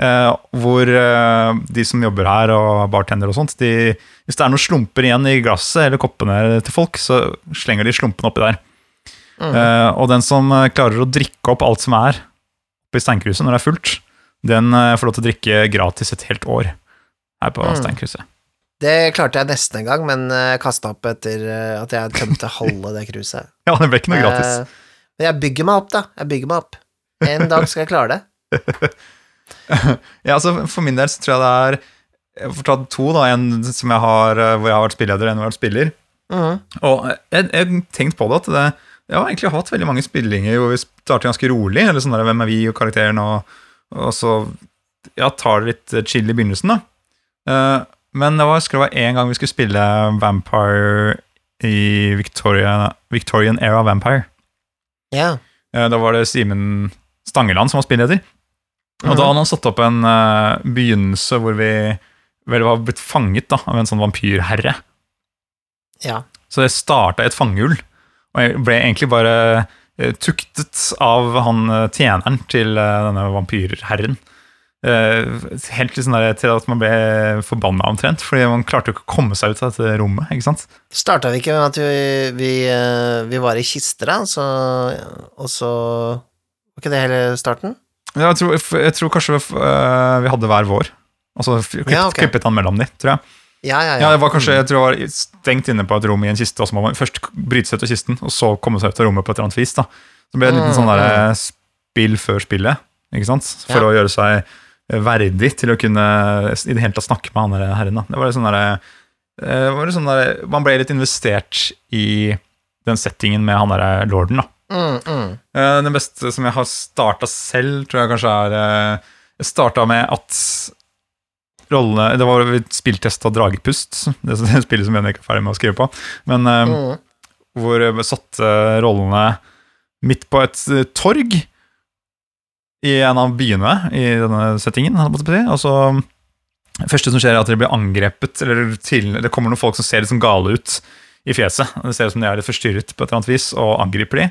Eh, hvor eh, de som jobber her, og bartender og sånt, de, hvis det er noen slumper igjen i glasset eller koppene til folk, så slenger de slumpene oppi der. Mm. Eh, og den som klarer å drikke opp alt som er oppi steinkruset når det er fullt, den får lov til å drikke gratis et helt år her på Mm. steinkruset. Det klarte jeg nesten en gang, men uh, kasta opp etter at jeg tømte halve det kruset. [laughs] Ja, det ble ikke noe gratis. Men jeg bygger meg opp, da. Jeg bygger meg opp. En dag skal jeg klare det. [laughs] [laughs] Ja, altså For min del så tror jeg det er Jeg får ta to, da. En som jeg har, eh, hvor jeg har vært spilleder, en hvor jeg har vært spiller. Mm. Og jeg jeg har tenkt på det at det, jeg har egentlig hatt veldig mange spillinger hvor vi starter ganske rolig. Eller sånn der, Hvem er vi og karakteren, og, og så ja, tar det litt chill i begynnelsen, da. Uh, men det var, det var en gang vi skulle spille Vampire i Victoria, Victorian Era Vampire. Ja. Eh, Da var det Simen Stangeland som var spilleder. Og da hadde han satt opp en uh, begynnelse hvor vi vel var blitt fanget da, av en sånn vampyrherre. ja. Så det starta i et fangehull. Og jeg ble egentlig bare uh, tuktet av han uh, tjeneren til denne vampyrherren. Helt sånn der, til at man ble forbanna omtrent, fordi man klarte jo ikke å komme seg ut av dette rommet. ikke sant? Starta vi ikke med at vi, vi, vi var i kister, da, så, og så Var ikke det hele starten? Jeg tror, jeg tror kanskje eh, vi hadde hver vår. Og så klippet, Ja, okay. klippet han mellom de, tror jeg. Ja, ja, Ja, ja. det var kanskje, jeg tror jeg var stengt inne på et rom i en kiste, og så må man først bryte seg ut av kisten, og så komme seg ut av rommet på et eller annet vis. da. Så ble det en liten sånn Mm, der spill før spillet, ikke sant? For å gjøre seg verdig til å kunne i det hele tatt snakke med han der herren. da. Det var sånn der, eh, det var sånn der, Man ble litt investert i den settingen med han der lorden, da. Mm, mm. Eh, Den beste som jeg har starta selv, tror jeg kanskje er eh, Jeg starta med at rollene Det var spilltest av Dragepust, det det spillet som jeg ikke er ferdig med å skrive på. Men eh, Mm. hvor jeg satte rollene midt på et torg i en av byene i denne settingen. Og så det første som skjer, er at de blir angrepet, eller til, det kommer noen folk som ser litt sånn gale ut i fjeset. Det ser ut som de er litt forstyrret på et eller annet vis, og angriper de.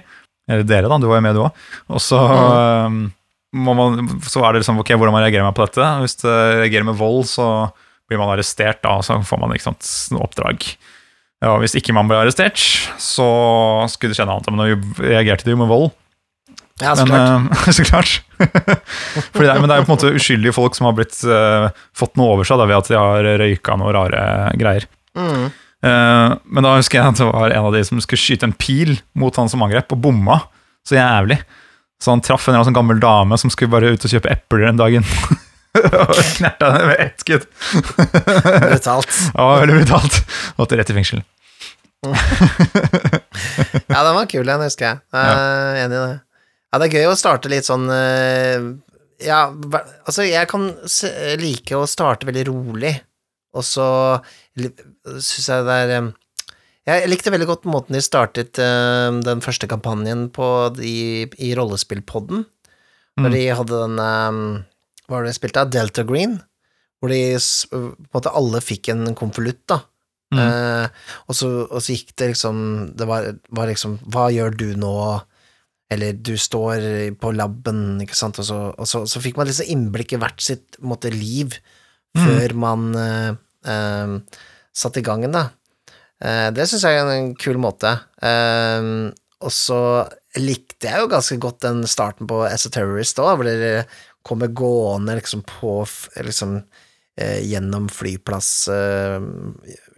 Eller dere, da. Du var jo med, du òg. Og så, mm. man, så er det liksom ok, hvordan man reagerer man på dette. Hvis det reagerer med vold, så blir man arrestert, da, så får man ikke sant, oppdrag. Ja, hvis ikke man ble arrestert, så skulle det skje noe annet. Men nå reagerte de jo med vold. Ja, så men, klart. eh, [laughs] så klart. [laughs] Fordi det men det er jo på en måte uskyldige folk som har blitt, uh, fått noe over seg da, ved at de har røyka noe rare greier. Mm. Eh, men da husker jeg at det var en av de som skulle skyte en pil mot han som angrep, og bomma så jævlig. Så han traff en eller annen sånn gammel dame som skulle bare ut og kjøpe epler den dagen. [laughs] og knerta henne med ett skudd. [laughs] Brutalt. Var veldig brutalt. Måtte rett i fengsel. [laughs] Ja, den var kul, den husker jeg. Jeg er Enig i det. Ja, det er gøy å starte litt sånn eh, Ja, altså, jeg kan like å starte veldig rolig, og så syns jeg det er eh, Jeg likte veldig godt måten de startet eh, den første kampanjen på i, i rollespillpodden, når Mm. de hadde den eh, Hva var det de spilte av? Delta Green, hvor de på en måte alle fikk en konvolutt, da. Mm. Eh, og, så, og så gikk det liksom Det var, var liksom Hva gjør du nå? Eller du står på laben, ikke sant, og så, og så, så fikk man liksom innblikk i hvert sitt måte, liv Mm. før man eh, eh, satte i gang en, da. Eh, det syns jeg er en kul måte. Eh, og så likte jeg jo ganske godt den starten på As a Terrorist òg, hvor dere kommer gående liksom på liksom eh, gjennom flyplass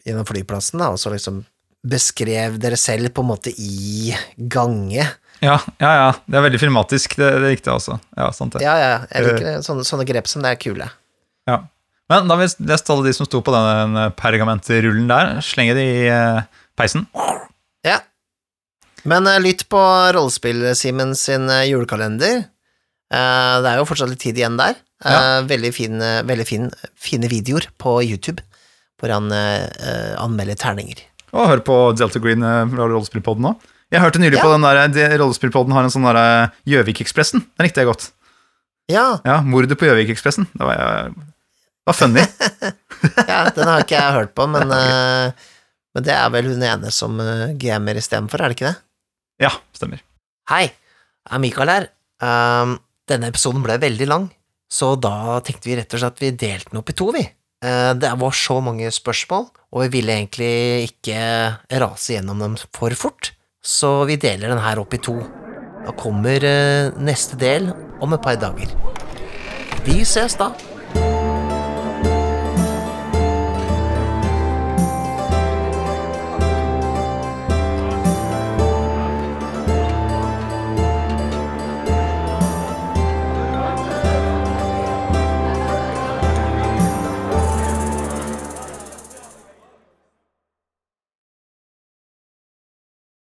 Gjennom flyplassen, da, og så liksom beskrev dere selv på en måte i gange. Ja, ja, ja. Det er veldig filmatisk. Det, det likte jeg også. Ja, sant det. Ja, ja, jeg liker. Sånne, sånne grep som det er kule. Ja. Men da har vi lest alle de som sto på den pergamentrullen der. Slenge de i eh, peisen. Ja. Men eh, lytt på Rollespill-Simen sin eh, julekalender. Eh, det er jo fortsatt litt tid igjen der. Eh, Ja. Veldig, fin, eh, veldig fin, fine videoer på YouTube hvor han eh, eh, anmelder terninger. Og hør på Delta Green eh, fra Rollespillpodden òg. Jeg hørte nylig Ja. på den der, de- Rollespillpodden har en sånn derre Gjøvik-ekspressen. Den likte jeg godt. Ja, Ja, Mordet på Gjøvikekspressen. Det var, eh, det var funny. [laughs] ja, den har ikke jeg hørt på, men, uh, men det er vel hun ene som uh, gamer istedenfor, er det ikke det? Ja, stemmer. Hei, det er Mikael her. Um, denne episoden ble veldig lang, så da tenkte vi rett og slett at vi delte den opp i to, vi. Uh, det var så mange spørsmål, og vi ville egentlig ikke rase gjennom dem for fort, så vi deler den her opp i to. Da kommer uh, neste del om et par dager. Vi ses da.